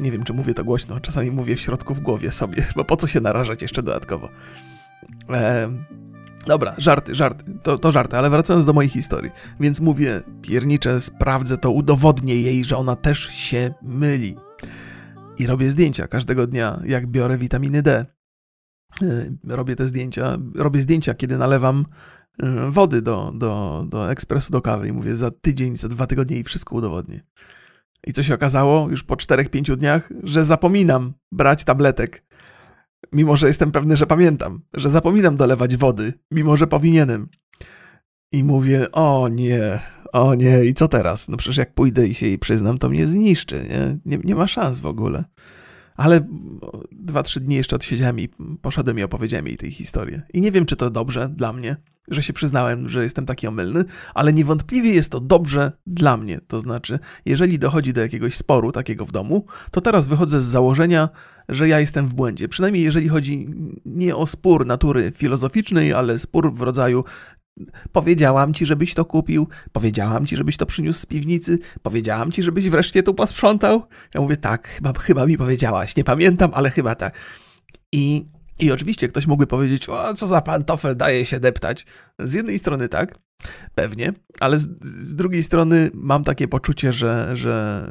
Nie wiem, czy mówię to głośno, czasami mówię w środku w głowie sobie, bo po co się narażać jeszcze dodatkowo. E, dobra, żarty, żarty, to, to żarty, ale wracając do mojej historii. Więc mówię, pierniczę, sprawdzę to, udowodnię jej, że ona też się myli. I robię zdjęcia każdego dnia, jak biorę witaminy D. E, robię te zdjęcia, robię zdjęcia, kiedy nalewam e, wody do, do, do ekspresu do kawy i mówię za tydzień, za dwa tygodnie i wszystko udowodnię. I co się okazało już po 4-5 dniach, że zapominam brać tabletek. Mimo, że jestem pewny, że pamiętam, że zapominam dolewać wody, mimo że powinienem. I mówię, o nie, o nie, i co teraz? No przecież jak pójdę i się jej przyznam, to mnie zniszczy, nie? Nie, nie ma szans w ogóle. Ale dwa, trzy dni jeszcze odsiedziałem i poszedłem i opowiedziałem jej tej historię. I nie wiem, czy to dobrze dla mnie, że się przyznałem, że jestem taki omylny, ale niewątpliwie jest to dobrze dla mnie. To znaczy, jeżeli dochodzi do jakiegoś sporu takiego w domu, to teraz wychodzę z założenia, że ja jestem w błędzie. Przynajmniej jeżeli chodzi nie o spór natury filozoficznej, ale spór w rodzaju Powiedziałam ci, żebyś to kupił, powiedziałam ci, żebyś to przyniósł z piwnicy, powiedziałam ci, żebyś wreszcie tu posprzątał. Ja mówię, tak, chyba, chyba mi powiedziałaś, nie pamiętam, ale chyba tak. I, I oczywiście ktoś mógłby powiedzieć, o, co za pantofel daje się deptać. Z jednej strony tak, pewnie, ale z, z drugiej strony mam takie poczucie, że, że,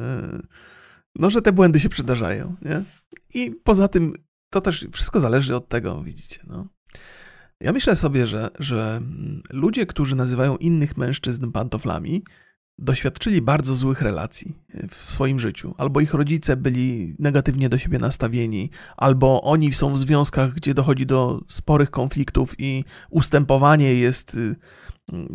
no, że te błędy się przydarzają. Nie? I poza tym to też wszystko zależy od tego, widzicie. No. Ja myślę sobie, że, że ludzie, którzy nazywają innych mężczyzn pantoflami, doświadczyli bardzo złych relacji w swoim życiu. Albo ich rodzice byli negatywnie do siebie nastawieni, albo oni są w związkach, gdzie dochodzi do sporych konfliktów i ustępowanie jest y,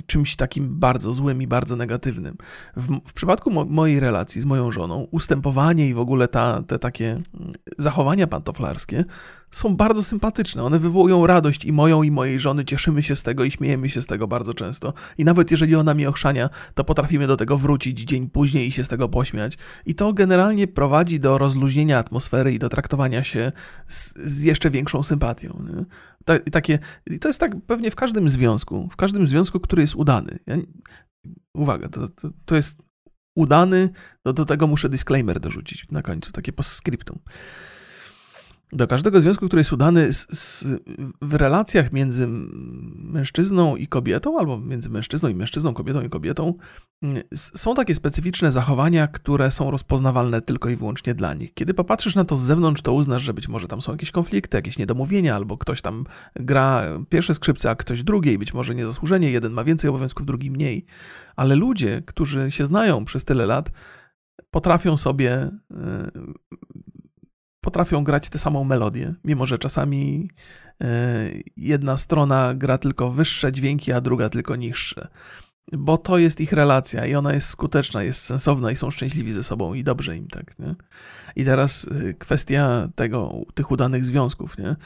czymś takim bardzo złym i bardzo negatywnym. W, w przypadku mo mojej relacji z moją żoną, ustępowanie i w ogóle ta, te takie mm, zachowania pantoflarskie są bardzo sympatyczne. One wywołują radość i moją, i mojej żony. Cieszymy się z tego i śmiejemy się z tego bardzo często. I nawet jeżeli ona mi ochrzania, to potrafimy do tego wrócić dzień później i się z tego pośmiać. I to generalnie prowadzi do rozluźnienia atmosfery i do traktowania się z, z jeszcze większą sympatią. Ta, takie, to jest tak pewnie w każdym związku, w każdym związku, który jest udany. Ja, uwaga, to, to, to jest udany, to do tego muszę disclaimer dorzucić na końcu, takie postscriptum do każdego związku, który jest udany z, z, w relacjach między mężczyzną i kobietą, albo między mężczyzną i mężczyzną, kobietą i kobietą, są takie specyficzne zachowania, które są rozpoznawalne tylko i wyłącznie dla nich. Kiedy popatrzysz na to z zewnątrz, to uznasz, że być może tam są jakieś konflikty, jakieś niedomówienia, albo ktoś tam gra pierwsze skrzypce, a ktoś drugie i być może niezasłużenie, jeden ma więcej obowiązków, drugi mniej. Ale ludzie, którzy się znają przez tyle lat, potrafią sobie e, potrafią grać tę samą melodię, mimo że czasami e, jedna strona gra tylko wyższe dźwięki, a druga tylko niższe. Bo to jest ich relacja i ona jest skuteczna, jest sensowna i są szczęśliwi ze sobą i dobrze im tak. Nie? I teraz e, kwestia tego, tych udanych związków. Nie?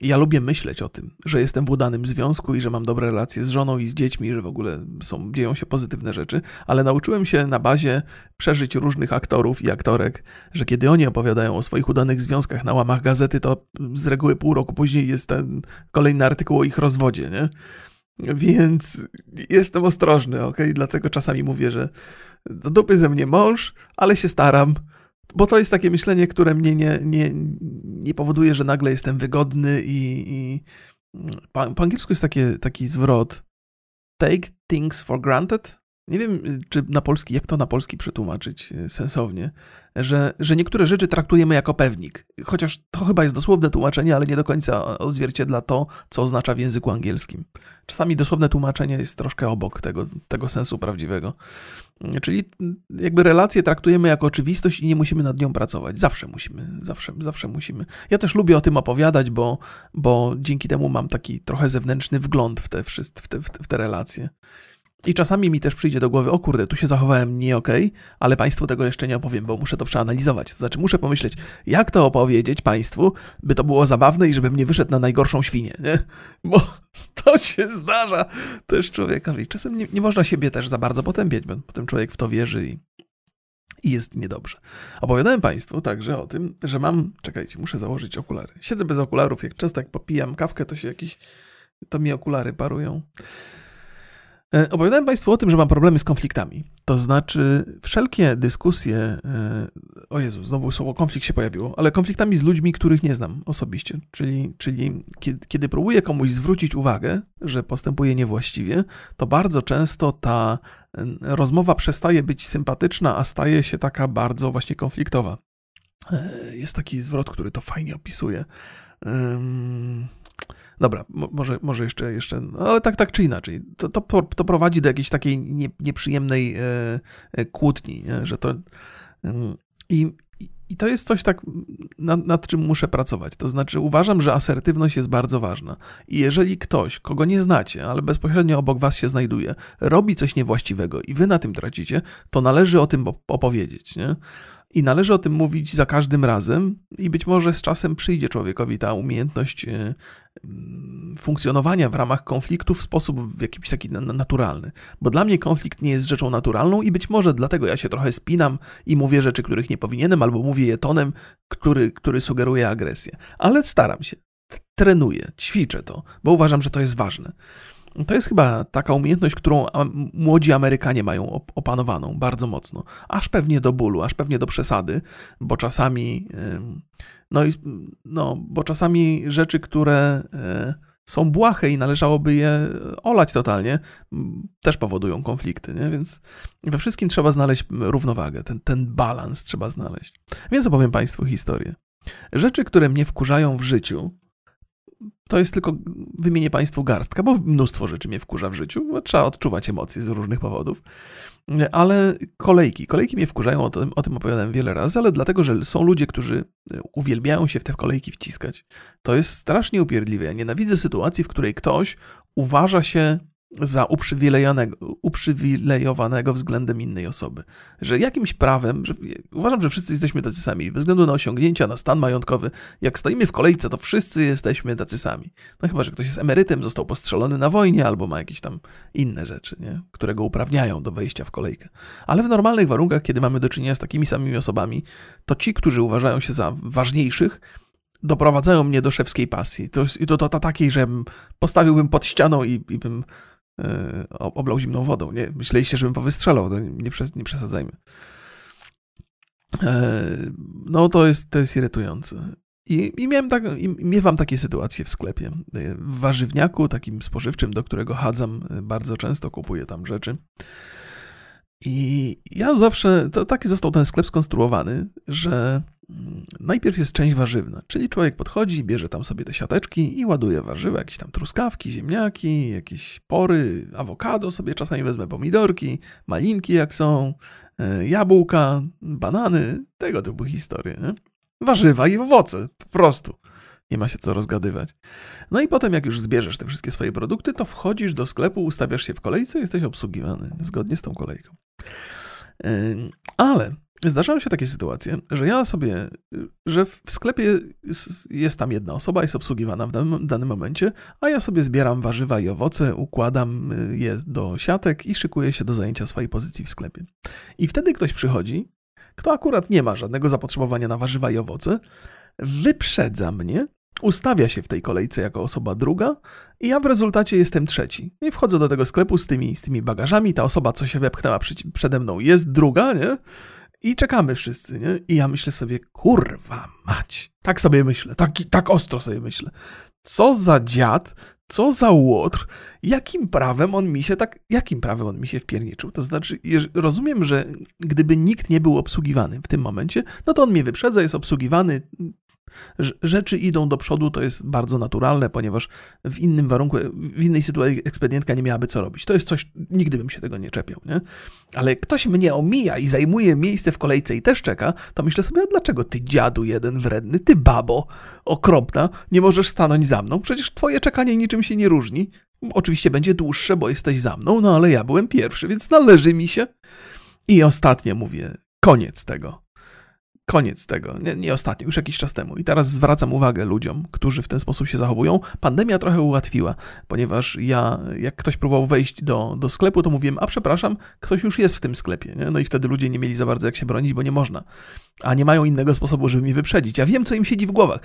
Ja lubię myśleć o tym, że jestem w udanym związku i że mam dobre relacje z żoną i z dziećmi, że w ogóle są, dzieją się pozytywne rzeczy, ale nauczyłem się na bazie przeżyć różnych aktorów i aktorek, że kiedy oni opowiadają o swoich udanych związkach na łamach gazety, to z reguły pół roku później jest ten kolejny artykuł o ich rozwodzie, nie? Więc jestem ostrożny, ok? Dlatego czasami mówię, że do dupy ze mnie mąż, ale się staram, bo to jest takie myślenie, które mnie nie, nie, nie powoduje, że nagle jestem wygodny i, i po, po, angielsku jest takie, taki zwrot take things for granted. Nie wiem, czy na polski, jak to na polski przetłumaczyć e, sensownie, że, że niektóre rzeczy traktujemy jako pewnik. Chociaż to chyba jest dosłowne tłumaczenie, ale nie do końca odzwierciedla to, co oznacza w języku angielskim. Czasami dosłowne tłumaczenie jest troszkę obok tego, tego sensu prawdziwego. Czyli jakby relacje traktujemy jako oczywistość i nie musimy nad nią pracować. Zawsze musimy, zawsze, zawsze musimy. Ja też lubię o tym opowiadać, bo, bo dzięki temu mam taki trochę zewnętrzny wgląd w te, w te, w te relacje. I czasami mi też przyjdzie do głowy, o kurde, tu się zachowałem nie okej, okay, ale Państwu tego jeszcze nie opowiem, bo muszę to przeanalizować. To znaczy, muszę pomyśleć, jak to opowiedzieć Państwu, by to było zabawne i żebym nie wyszedł na najgorszą świnię, nie? Bo to się zdarza też człowiekowi. Czasem nie, nie można siebie też za bardzo potępiać, bo potem człowiek w to wierzy i, i jest niedobrze. Opowiadałem Państwu także o tym, że mam, czekajcie, muszę założyć okulary. Siedzę bez okularów, jak często jak popijam kawkę, to się jakieś, to mi okulary parują. E, opowiadałem Państwu o tym, że mam problemy z konfliktami. To znaczy, wszelkie dyskusje, e, o Jezu, znowu słowo konflikt się pojawiło, ale konfliktami z ludźmi, których nie znam osobiście. Czyli, czyli kiedy, kiedy próbuję komuś zwrócić uwagę, że postępuje niewłaściwie, to bardzo często ta e, rozmowa przestaje być sympatyczna, a staje się taka bardzo właśnie konfliktowa. Jest taki zwrot, który to fajnie opisuje. Dobra, może, może jeszcze, jeszcze no ale tak, tak czy inaczej. To, to, to prowadzi do jakiejś takiej nie, nieprzyjemnej e, e, kłótni, nie? że to. I, I to jest coś tak, nad, nad, czym muszę pracować. To znaczy, uważam, że asertywność jest bardzo ważna. I jeżeli ktoś, kogo nie znacie, ale bezpośrednio obok was się znajduje, robi coś niewłaściwego i wy na tym tracicie, to należy o tym opowiedzieć. Nie? I należy o tym mówić za każdym razem, i być może z czasem przyjdzie człowiekowi ta umiejętność e, mm, funkcjonowania w ramach konfliktu w sposób jakiś taki naturalny. Bo dla mnie konflikt nie jest rzeczą naturalną, i być może dlatego ja się trochę spinam i mówię rzeczy, których nie powinienem, albo mówię je tonem, który, który sugeruje agresję. Ale staram się, trenuję, ćwiczę to, bo uważam, że to jest ważne. To jest chyba taka umiejętność, którą młodzi Amerykanie mają opanowaną bardzo mocno. Aż pewnie do bólu, aż pewnie do przesady, bo czasami, no, no bo czasami rzeczy, które e, są błahe i należałoby je olać totalnie, też powodują konflikty, nie? więc we wszystkim trzeba znaleźć równowagę, ten, ten balans trzeba znaleźć. Więc opowiem Państwu historię. Rzeczy, które mnie wkurzają w życiu, to jest tylko, wymienię Państwu garstka, bo mnóstwo rzeczy mnie wkurza w życiu. Trzeba odczuwać emocje z różnych powodów. Ale kolejki. Kolejki mnie wkurzają, o tym, o tym opowiadałem wiele razy, ale dlatego, że są ludzie, którzy uwielbiają się w te kolejki wciskać. To jest strasznie upierdliwe. Ja nienawidzę sytuacji, w której ktoś uważa się za uprzywilejowanego względem innej osoby. Że jakimś prawem, że uważam, że wszyscy jesteśmy tacy sami, bez względu na osiągnięcia, na stan majątkowy. Jak stoimy w kolejce, to wszyscy jesteśmy tacy sami. No chyba, że ktoś jest emerytem, został postrzelony na wojnie albo ma jakieś tam inne rzeczy, nie? które go uprawniają do wejścia w kolejkę. Ale w normalnych warunkach, kiedy mamy do czynienia z takimi samymi osobami, to ci, którzy uważają się za ważniejszych, doprowadzają mnie do szewskiej pasji. To, to, to, to takiej, że postawiłbym pod ścianą i, i bym oblał zimną wodą. Nie, myśleliście, żebym powystrzelał, to nie, nie przesadzajmy. E, no to jest, to jest irytujące. I, i miałem tak, i miewam takie sytuacje w sklepie. E, w warzywniaku, takim spożywczym, do którego chadzam, bardzo często kupuję tam rzeczy. I ja zawsze, to taki został ten sklep skonstruowany, że najpierw jest część warzywna, czyli człowiek podchodzi, bierze tam sobie te siateczki i ładuje warzywa, jakieś tam truskawki, ziemniaki, jakieś pory, awokado sobie czasami wezmę, pomidorki, malinki jak są, e, jabłka, banany, tego typu historie. Nie? Warzywa i owoce, po prostu. Nie ma się co rozgadywać. No i potem, jak już zbierzesz te wszystkie swoje produkty, to wchodzisz do sklepu, ustawiasz się w kolejce jesteś obsługiwany zgodnie z tą kolejką. Ale zdarzają się takie sytuacje, że ja sobie, że w sklepie jest tam jedna osoba, jest obsługiwana w danym, danym momencie, a ja sobie zbieram warzywa i owoce, układam y, je do siatek i szykuję się do zajęcia swojej pozycji w sklepie. I wtedy ktoś przychodzi, kto akurat nie ma żadnego zapotrzebowania na warzywa i owoce, wyprzedza mnie ustawia się w tej kolejce jako osoba druga i ja w rezultacie jestem trzeci. I wchodzę do tego sklepu z tymi, z tymi bagażami, ta osoba, co się wepchnęła przede mną, jest druga, nie? I czekamy wszyscy, nie? I ja myślę sobie, kurwa mać. Tak sobie myślę, tak, tak ostro sobie myślę. Co za dziad, co za łotr, jakim prawem on mi się tak, jakim prawem on mi się wpierniczył? To znaczy, rozumiem, że gdyby nikt nie był obsługiwany w tym momencie, no to on mnie wyprzedza, jest obsługiwany, Rzeczy idą do przodu, to jest bardzo naturalne, ponieważ w innym warunku, w innej sytuacji ekspedientka nie miałaby co robić. To jest coś, nigdy bym się tego nie czepiał, nie? Ale ktoś mnie omija i zajmuje miejsce w kolejce i też czeka, to myślę sobie, a dlaczego ty dziadu jeden wredny, ty babo okropna, nie możesz stanąć za mną? Przecież twoje czekanie niczym się nie różni. Oczywiście będzie dłuższe, bo jesteś za mną, no ale ja byłem pierwszy, więc należy mi się. I ostatnie mówię, koniec tego. Koniec tego, nie, nie, ostatnio, już jakiś czas temu. I teraz zwracam uwagę ludziom, którzy w ten sposób się zachowują. Pandemia trochę ułatwiła, ponieważ ja, jak ktoś próbował wejść do, do sklepu, to mówiłem, a przepraszam, ktoś już jest w tym sklepie. Nie? No i wtedy ludzie nie mieli za bardzo jak się bronić, bo nie można. A nie mają innego sposobu, żeby mnie wyprzedzić. Ja wiem, co im siedzi w głowach.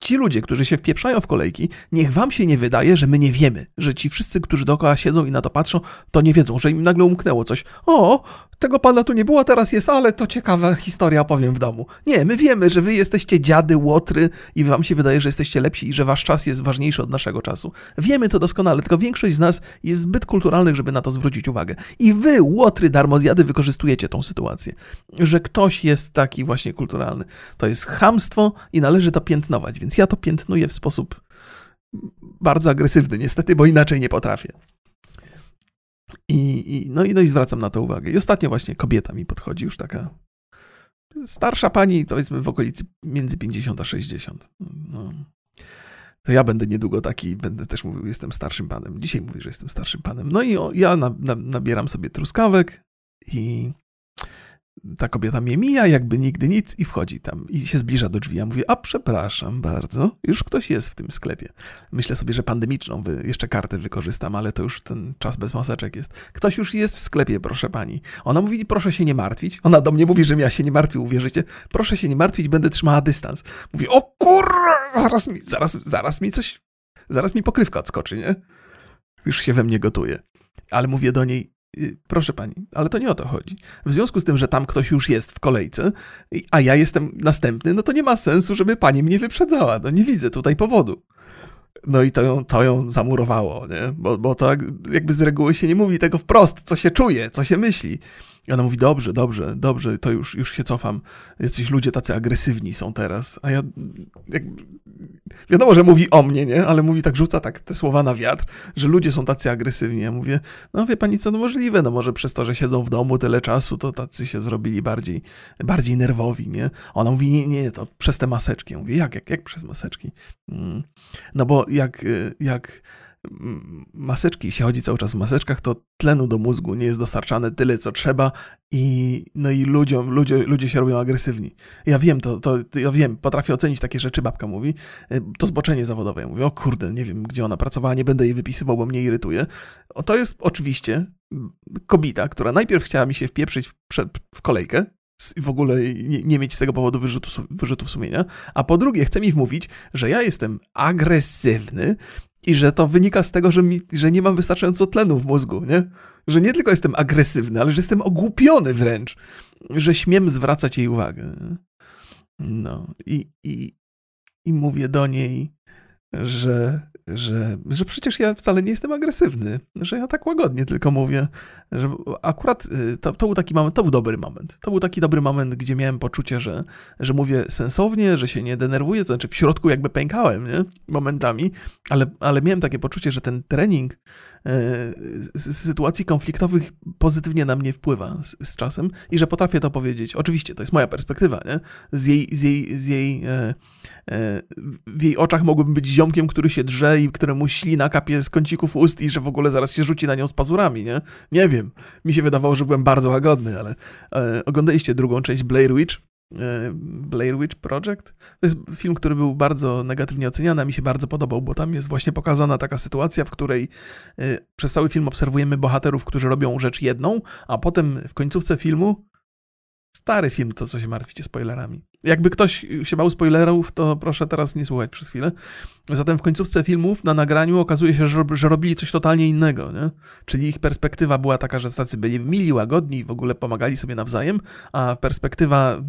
Ci ludzie, którzy się wpieprzają w kolejki, niech wam się nie wydaje, że my nie wiemy, że ci wszyscy, którzy dookoła siedzą i na to patrzą, to nie wiedzą, że im nagle umknęło coś. O, tego pana tu nie było, teraz jest, ale to ciekawa historia opowiem w domu. Nie, my wiemy, że wy jesteście dziady, łotry i wam się wydaje, że jesteście lepsi i że wasz czas jest ważniejszy od naszego czasu. Wiemy to doskonale, tylko większość z nas jest zbyt kulturalnych, żeby na to zwrócić uwagę. I wy, łotry, darmozjady, wykorzystujecie tą sytuację, że ktoś jest taki właśnie kulturalny. To jest hamstwo i należy to piętnować, więc ja to piętnuję w sposób bardzo agresywny, niestety, bo inaczej nie potrafię. I, i, no, i, no i zwracam na to uwagę. I ostatnio właśnie kobieta mi podchodzi, już taka starsza pani, powiedzmy w okolicy między 50 a 60. No. To ja będę niedługo taki, będę też mówił, jestem starszym panem. Dzisiaj mówię, że jestem starszym panem. No i o, ja na, na, nabieram sobie truskawek i ta kobieta mnie mija, jakby nigdy nic i wchodzi tam i się zbliża do drzwi. Ja mówię, a przepraszam bardzo, już ktoś jest w tym sklepie. Myślę sobie, że pandemiczną wy, jeszcze kartę wykorzystam, ale to już ten czas bez maseczek jest. Ktoś już jest w sklepie, proszę pani. Ona mówi, proszę się nie martwić. Ona do mnie mówi, że ja się nie martwił, uwierzycie? Proszę się nie martwić, będę trzymała dystans. Mówi, o kurwa, zaraz mi, zaraz, zaraz mi coś, zaraz mi pokrywka odskoczy, nie? Już się we mnie gotuje. Ale mówię do niej, proszę pani, ale to nie o to chodzi. W związku z tym, że tam ktoś już jest w kolejce, a ja jestem następny, no to nie ma sensu, żeby pani mnie wyprzedzała. No nie widzę tutaj powodu. No i to ją, to ją zamurowało, nie? Bo, bo to jakby z reguły się nie mówi tego wprost, co się czuje, co się myśli. I ona mówi, dobrze, dobrze, dobrze, to już, już się cofam. Jacyś ludzie tacy agresywni są teraz. A ja, jakby, wiadomo, że mówi o mnie, nie? Ale mówi tak, rzuca tak te słowa na wiatr, że ludzie są tacy agresywni. Ja mówię, no wie pani co, no możliwe, no może przez to, że siedzą w domu tyle czasu, to tacy się zrobili bardziej, bardziej nerwowi, nie? Ona mówi, nie, nie, to przez te maseczki. Ja mówię, jak, jak, jak przez maseczki? Mm. No bo jak, jak maseczki, się chodzi cały czas w maseczkach, to tlenu do mózgu nie jest dostarczane tyle, co trzeba i, no i ludziom, ludzie, ludzie się robią agresywni. Ja wiem, to, to, ja wiem, potrafię ocenić takie rzeczy, babka mówi. E, to zboczenie zawodowe. Ja mówię, o kurde, nie wiem, gdzie ona pracowała, nie będę jej wypisywał, bo mnie irytuje. O, to jest oczywiście kobieta, która najpierw chciała mi się wpieprzyć w, w kolejkę, w ogóle nie, nie, mieć z tego powodu wyrzutu, wyrzutów sumienia, a po drugie chce mi wmówić, że ja jestem agresywny i że to wynika z tego, że, mi, że nie mam wystarczająco tlenu w mózgu, nie? Że nie tylko jestem agresywny, ale że jestem ogłupiony wręcz, że śmiem zwracać jej uwagę. No i, i, i mówię do niej, że że, że przecież ja wcale nie jestem agresywny, że ja tak łagodnie tylko mówię, że akurat y, to, to był taki moment, to był dobry moment. To był taki dobry moment, gdzie miałem poczucie, że, że mówię sensownie, że się nie denerwuję, to znaczy w środku jakby pękałem, nie? Momentami, ale, ale miałem takie poczucie, że ten trening z sytuacji konfliktowych pozytywnie na mnie wpływa z, z, czasem i że potrafię to powiedzieć. Oczywiście, to jest moja perspektywa, nie? Z jej, z jej, z jej, e, e, w jej oczach mogłbym być ziomkiem, który się drze i któremu ślina kapie z kącików ust i że w ogóle zaraz się rzuci na nią z pazurami, nie? Nie wiem. Mi się wydawało, że byłem bardzo łagodny, ale e, oglądaliście drugą część Blair Witch, E, Blair Witch Project. To jest film, który był bardzo negatywnie oceniany, a mi się bardzo podobał, bo tam jest właśnie pokazana taka sytuacja, w której e, przez cały film obserwujemy bohaterów, którzy robią rzecz jedną, a potem w końcówce filmu Stary film, to co się martwicie spoilerami. Jakby ktoś się bał spoilerów, to proszę teraz nie słuchać przez chwilę. Zatem w końcówce filmów na nagraniu okazuje się, że, robili coś totalnie innego, nie? Czyli ich perspektywa była taka, że tacy byli mili, łagodni i w ogóle pomagali sobie nawzajem, a perspektywa,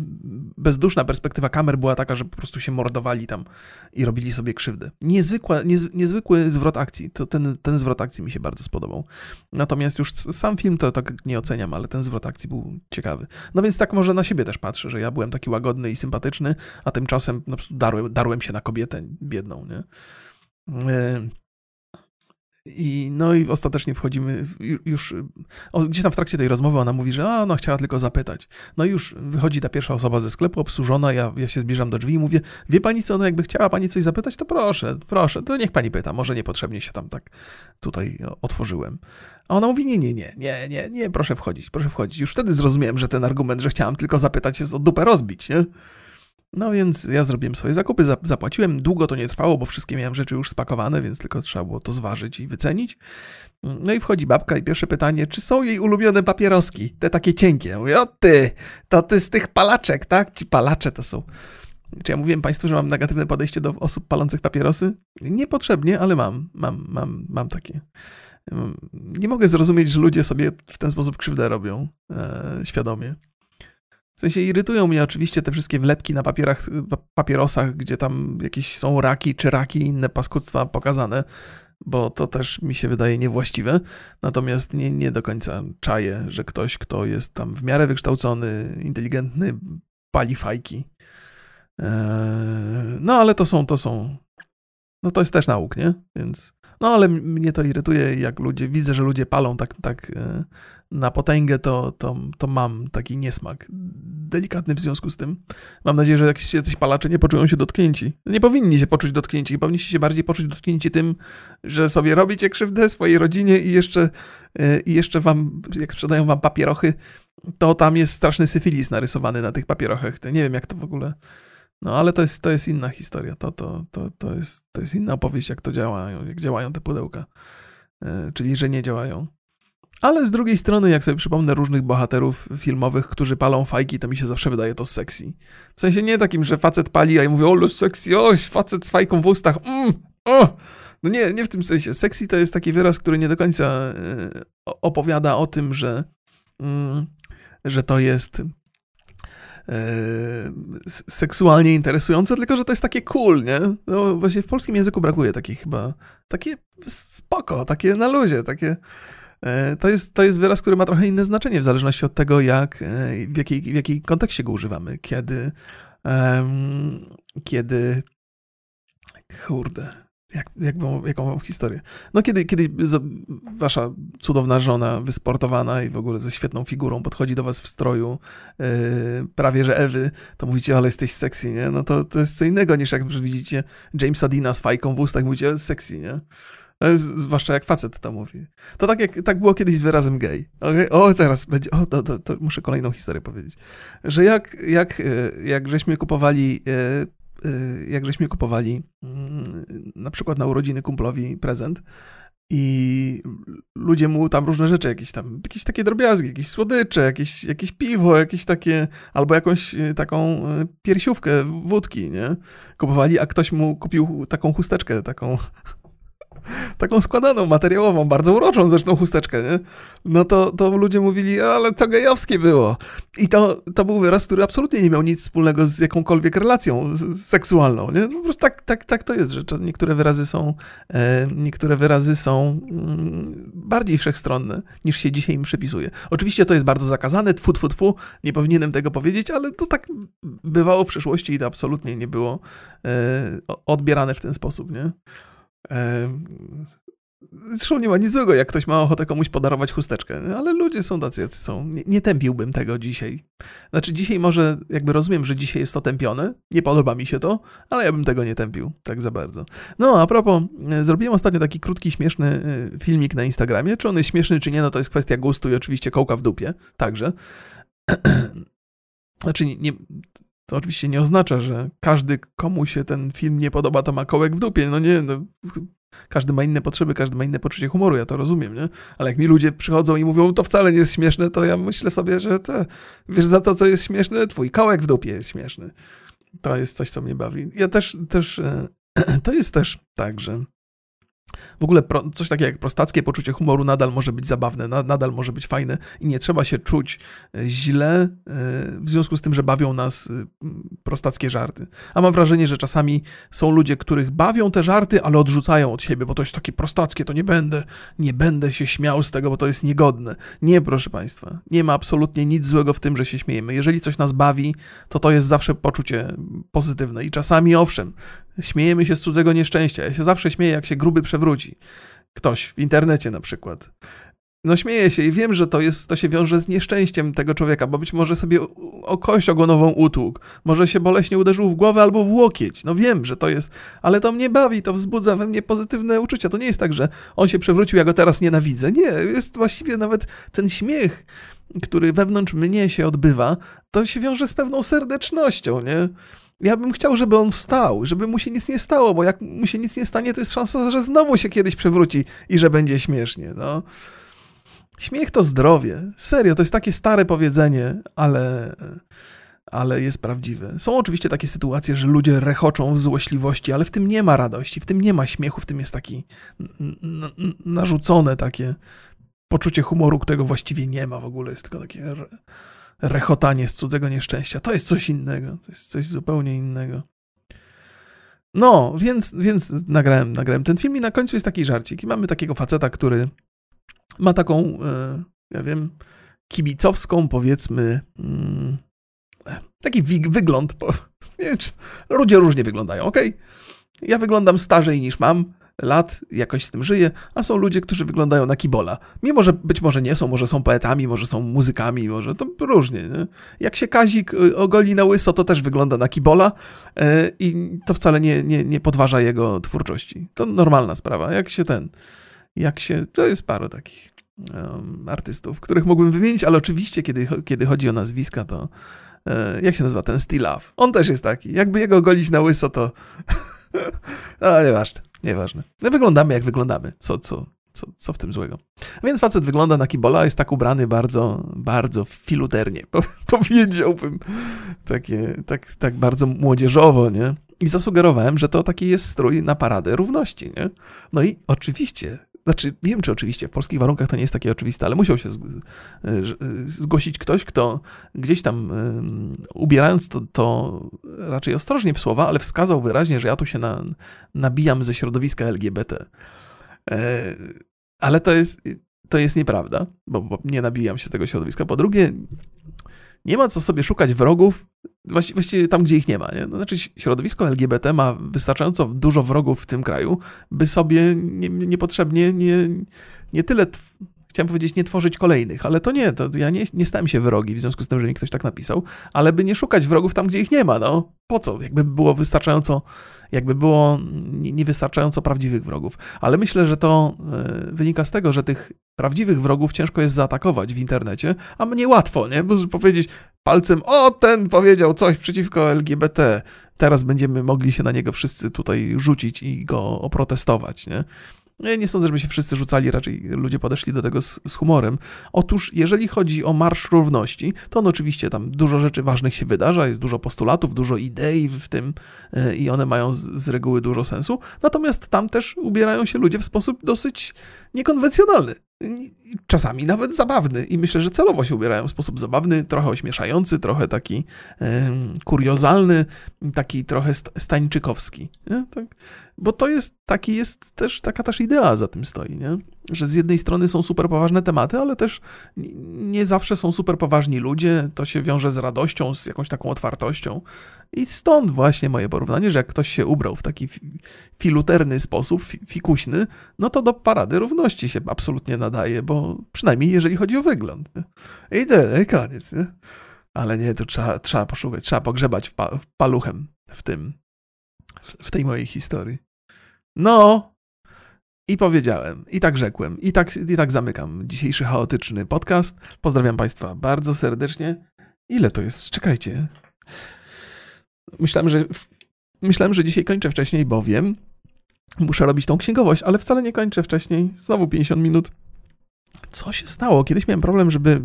bezduszna perspektywa kamer była taka, że po prostu się mordowali tam i robili sobie krzywdę. Niezwykła, niez, niezwykły zwrot akcji. To ten, ten zwrot akcji mi się bardzo spodobał. Natomiast już sam film to tak nie oceniam, ale ten zwrot akcji był ciekawy. No więc tak może na siebie też patrzę, że ja byłem taki łagodny i sympatyczny, a tymczasem no, darłem, darłem się na kobietę biedną, nie? I no i ostatecznie wchodzimy, już gdzieś tam w trakcie tej rozmowy ona mówi, że a, ona chciała tylko zapytać. No i już wychodzi ta pierwsza osoba ze sklepu obsłużona, ja, ja się zbliżam do drzwi i mówię, wie pani co, no jakby chciała pani coś zapytać, to proszę, proszę, to niech pani pyta, może niepotrzebnie się tam tak tutaj otworzyłem. A ona mówi, nie, nie, nie, nie, nie, nie, proszę wchodzić, proszę wchodzić. Już wtedy zrozumiałem, że ten argument, że chciałam tylko zapytać jest o dupę rozbić, nie? No więc ja zrobiłem swoje zakupy, zapłaciłem. Długo to nie trwało, bo wszystkie miałem rzeczy już spakowane, więc tylko trzeba było to zważyć i wycenić. No i wchodzi babka i pierwsze pytanie, czy są jej ulubione papieroski? Te takie cienkie. Ja mówię, o ty, to ty z tych palaczek, tak? Ci palacze to są. Czy ja mówiłem Państwu, że mam negatywne podejście do osób palących papierosy? Niepotrzebnie, ale mam, mam, mam, mam takie. Nie mogę zrozumieć, że ludzie sobie w ten sposób krzywdę robią e, świadomie. W sensie irytują mnie oczywiście te wszystkie wlepki na papierach, papierosach, gdzie tam jakieś są raki czy raki i inne paskudztwa pokazane, bo to też mi się wydaje niewłaściwe. Natomiast nie, nie do końca czaję, że ktoś, kto jest tam w miarę wykształcony, inteligentny, pali fajki. Eee, no ale to są, to są, no to jest też nauk, nie? Więc No ale mnie to irytuje, jak ludzie, widzę, że ludzie palą tak, tak e, na potęgę, to, to, to mam taki niesmak delikatny w związku z tym. Mam nadzieję, że jakieś jacyś palacze nie poczują się dotknięci. Nie powinni się poczuć dotknięci, powinniście się bardziej poczuć dotknięci tym, że sobie robicie krzywdę swojej rodzinie i jeszcze, e, i jeszcze wam, jak sprzedają wam papierochy, to tam jest straszny syfilis narysowany na tych papierochach. Nie wiem, jak to w ogóle... No ale to jest, to jest inna historia. To, to, to, to, jest, to jest inna opowieść, jak to działa, jak działają te pudełka. E, czyli, że nie działają. Ale z drugiej strony, jak sobie przypomnę różnych bohaterów filmowych, którzy palą fajki, to mi się zawsze wydaje to sexy. W sensie nie takim, że facet pali, a ja mówię, o, sexy, o, facet z fajką w ustach, mm, o! No nie, nie w tym sensie. Sexy to jest taki wyraz, który nie do końca e, opowiada o tym, że, mm, że to jest seksualnie interesujące, tylko że to jest takie cool, nie? No właśnie w polskim języku brakuje takich chyba, takie spoko, takie na luzie, takie E, to jest, to jest wyraz, który ma trochę inne znaczenie w zależności od tego, jak, e, w, jakiej, w jakiej kontekście go używamy. Kiedy, um, kiedy, kurde, jak, jak mam, jaką mam historię? No kiedy, kiedy wasza cudowna żona, wysportowana i w ogóle ze świetną figurą podchodzi do was w stroju yy, prawie że Ewy, to mówicie, ale jesteś sexy, nie? No to, to jest co innego niż jak widzicie Jamesa Dina z fajką w ustach, mówicie, sexy, nie? Zwłaszcza jak facet to mówi. To tak, jak, tak było kiedyś z wyrazem gay. Okay? O, teraz będzie. O, to, to, to, muszę kolejną historię powiedzieć. Że jak, jak, e, jak żeśmy kupowali. E, jak żeśmy kupowali mm, na przykład na urodziny kumplowi prezent i ludzie mu tam różne rzeczy, jakieś tam, jakieś takie drobiazgi, jakieś słodycze, jakieś, jakieś piwo, jakieś takie, albo jakąś taką piersiówkę wódki, nie? Kupowali, a ktoś mu kupił taką chusteczkę, taką taką składaną, materiałową, bardzo uroczą zresztą chusteczkę, nie? No to, to ludzie mówili, ale to gejowskie było. I to, to był wyraz, który absolutnie nie miał nic wspólnego z jakąkolwiek relacją seksualną, nie? Po prostu tak, tak, tak to jest, że niektóre wyrazy są, e, niektóre wyrazy są mm, bardziej wszechstronne, niż się dzisiaj im przypisuje. Oczywiście to jest bardzo zakazane, tfu, tfu, tfu, nie powinienem tego powiedzieć, ale to tak bywało w przeszłości i to absolutnie nie było e, odbierane w ten sposób, nie? Zresztą nie ma nic złego, jak ktoś ma ochotę komuś podarować chusteczkę, ale ludzie są tacy, jacy są. Nie, nie tępiłbym tego dzisiaj. Znaczy, dzisiaj może, jakby rozumiem, że dzisiaj jest to tępione, nie podoba mi się to, ale ja bym tego nie tępił tak za bardzo. No, a propos, e, zrobiłem ostatnio taki krótki, śmieszny e, filmik na Instagramie. Czy on jest śmieszny, czy nie, no to jest kwestia gustu i oczywiście kołka w dupie, także. Znaczy, nie, to oczywiście nie oznacza, że każdy, komu się ten film nie podoba, to ma kołek w dupie. No nie, no, każdy ma inne potrzeby, każdy ma inne poczucie humoru, ja to rozumiem, nie? Ale jak mi ludzie przychodzą i mówią, to wcale nie jest śmieszne, to ja myślę sobie, że to, wiesz, za to, co jest śmieszne, twój kołek w dupie jest śmieszny. To jest coś, co mnie bawi. Ja też, też e, to jest też tak, że w ogóle coś takiego jak prostackie poczucie humoru nadal może być zabawne, na, nadal może być fajne i nie trzeba się czuć e, źle e, w związku z tym, że bawią nas e, prostackie żarty. A mam wrażenie, że czasami są ludzie, których bawią te żarty, ale odrzucają od siebie, bo to jest takie prostackie, to nie będę, nie będę się śmiał z tego, bo to jest niegodne. Nie, proszę Państwa, nie ma absolutnie nic złego w tym, że się śmiejemy. Jeżeli coś nas bawi, to to jest zawsze poczucie pozytywne i czasami owszem, śmiejemy się z cudzego nieszczęścia. Ja się zawsze śmieję, jak się gruby przewróci. Ktoś w internecie na przykład. No śmieję się i wiem, że to, jest, to się wiąże z nieszczęściem tego człowieka, bo być może sobie o kość ogonową utłukł, może się boleśnie uderzył w głowę albo w łokieć. No wiem, że to jest, ale to mnie bawi, to wzbudza we mnie pozytywne uczucia. To nie jest tak, że on się przewrócił, ja go teraz nienawidzę. Nie, jest właściwie nawet ten śmiech, który wewnątrz mnie się odbywa, to się wiąże z pewną serdecznością, nie? Ja bym chciał, żeby on wstał, żeby mu się nic nie stało, bo jak mu się nic nie stanie, to jest szansa, że znowu się kiedyś przewróci i że będzie śmiesznie. No. Śmiech to zdrowie. Serio, to jest takie stare powiedzenie, ale, ale jest prawdziwe. Są oczywiście takie sytuacje, że ludzie rechoczą w złośliwości, ale w tym nie ma radości, w tym nie ma śmiechu, w tym jest taki narzucone takie poczucie humoru, którego właściwie nie ma w ogóle, jest tylko takie rechotanie z cudzego nieszczęścia. To jest coś innego, to jest coś zupełnie innego. No, więc, więc nagrałem, nagrałem ten film i na końcu jest taki żarcik. I mamy takiego faceta, który ma taką, e, ja wiem, kibicowską, powiedzmy, mm, taki wygląd. ludzie różnie wyglądają, ok? Ja wyglądam starzej niż mam, lat jakoś z tym żyje, a są ludzie, którzy wyglądają na kibola. Mimo, że być może nie są, może są poetami, może są muzykami, może to różnie. Nie? Jak się Kazik y, ogoli na łyso, to też wygląda na kibola yy, i to wcale nie, nie, nie podważa jego twórczości. To normalna sprawa. Jak się ten, jak się, to jest paru takich um, artystów, których mógłbym wymienić, ale oczywiście, kiedy, kiedy chodzi o nazwiska, to e, jak się nazywa ten Stilaw? On też jest taki. Jakby jego golić na łyso, to... A, nieważne, nieważne. My wyglądamy jak wyglądamy. Co, co, co, co w tym złego? Więc facet wygląda na kibola, jest tak ubrany bardzo, bardzo filuternie, powiedziałbym. Takie, tak, tak bardzo młodzieżowo, nie? I zasugerowałem, że to taki jest strój na paradę równości, nie? No i oczywiście znaczy, wiem, czy oczywiście w polskich warunkach to nie jest takie oczywiste, ale musiał się zgłosić ktoś, kto gdzieś tam ubierając to, to raczej ostrożnie w słowa, ale wskazał wyraźnie, że ja tu się na, nabijam ze środowiska LGBT. E, ale to jest, to jest nieprawda, bo, bo nie nabijam się z tego środowiska. Po drugie, nie ma co sobie szukać wrogów właściwie tam, gdzie ich nie ma. Nie? No, znaczy, środowisko LGBT ma wystarczająco dużo wrogów w tym kraju, by sobie nie, niepotrzebnie nie, nie tyle chciałem powiedzieć, nie tworzyć kolejnych, ale to nie, to ja nie, nie stałem się wrogi w związku z tym, że mi ktoś tak napisał, ale by nie szukać wrogów tam, gdzie ich nie ma, no po co? Jakby było wystarczająco, jakby było niewystarczająco prawdziwych wrogów. Ale myślę, że to e, wynika z tego, że tych prawdziwych wrogów ciężko jest zaatakować w internecie, a mnie łatwo, nie? Bo powiedzieć palcem, o ten powiedział coś przeciwko LGBT, teraz będziemy mogli się na niego wszyscy tutaj rzucić i go oprotestować, nie? Ja nie sądzę, żeby się wszyscy rzucali, raczej ludzie podeszli do tego z, z, humorem. Otóż, jeżeli chodzi o Marsz Równości, to on oczywiście tam dużo rzeczy ważnych się wydarza, jest dużo postulatów, dużo idei w tym yy, i one mają z, z, reguły dużo sensu. Natomiast tam też ubierają się ludzie w sposób dosyć niekonwencjonalny czasami nawet zabawny. I myślę, że celowo się ubierają w sposób zabawny, trochę ośmieszający, trochę taki e, kuriozalny, taki trochę stańczykowski. Nie? Tak. Bo to jest taki jest też, taka też idea za tym stoi, nie? że z jednej strony są super poważne tematy, ale też nie zawsze są super poważni ludzie, to się wiąże z radością, z jakąś taką otwartością. I stąd właśnie moje porównanie, że jak ktoś się ubrał w taki filuterny sposób, fikuśny, no to do parady równości się absolutnie nadaje, bo przynajmniej jeżeli chodzi o wygląd. Nie? I tyle, koniec. Nie? Ale nie, to trzeba, trzeba poszukać, trzeba pogrzebać w, pa, w paluchem w tym, w, w tej mojej historii. No, i powiedziałem, i tak rzekłem, i tak, i tak zamykam dzisiejszy chaotyczny podcast. Pozdrawiam Państwa bardzo serdecznie. Ile to jest? Czekajcie. Myślałem, że, myślałem, że dzisiaj kończę wcześniej, bo wiem, muszę robić tą księgowość, ale wcale nie kończę wcześniej. Znowu 50 minut. Co się stało? Kiedyś miałem problem, żeby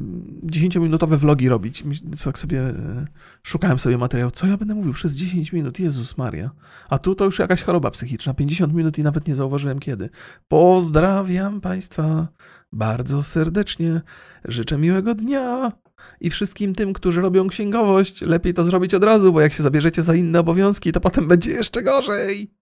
10-minutowe vlogi robić. Tak sobie e, szukałem sobie materiału. Co ja będę mówił przez 10 minut? Jezus Maria. A tu to już jakaś choroba psychiczna. 50 minut i nawet nie zauważyłem kiedy. Pozdrawiam Państwa bardzo serdecznie. Życzę miłego dnia. I wszystkim tym, którzy robią księgowość, lepiej to zrobić od razu, bo jak się zabierzecie za inne obowiązki, to potem będzie jeszcze gorzej.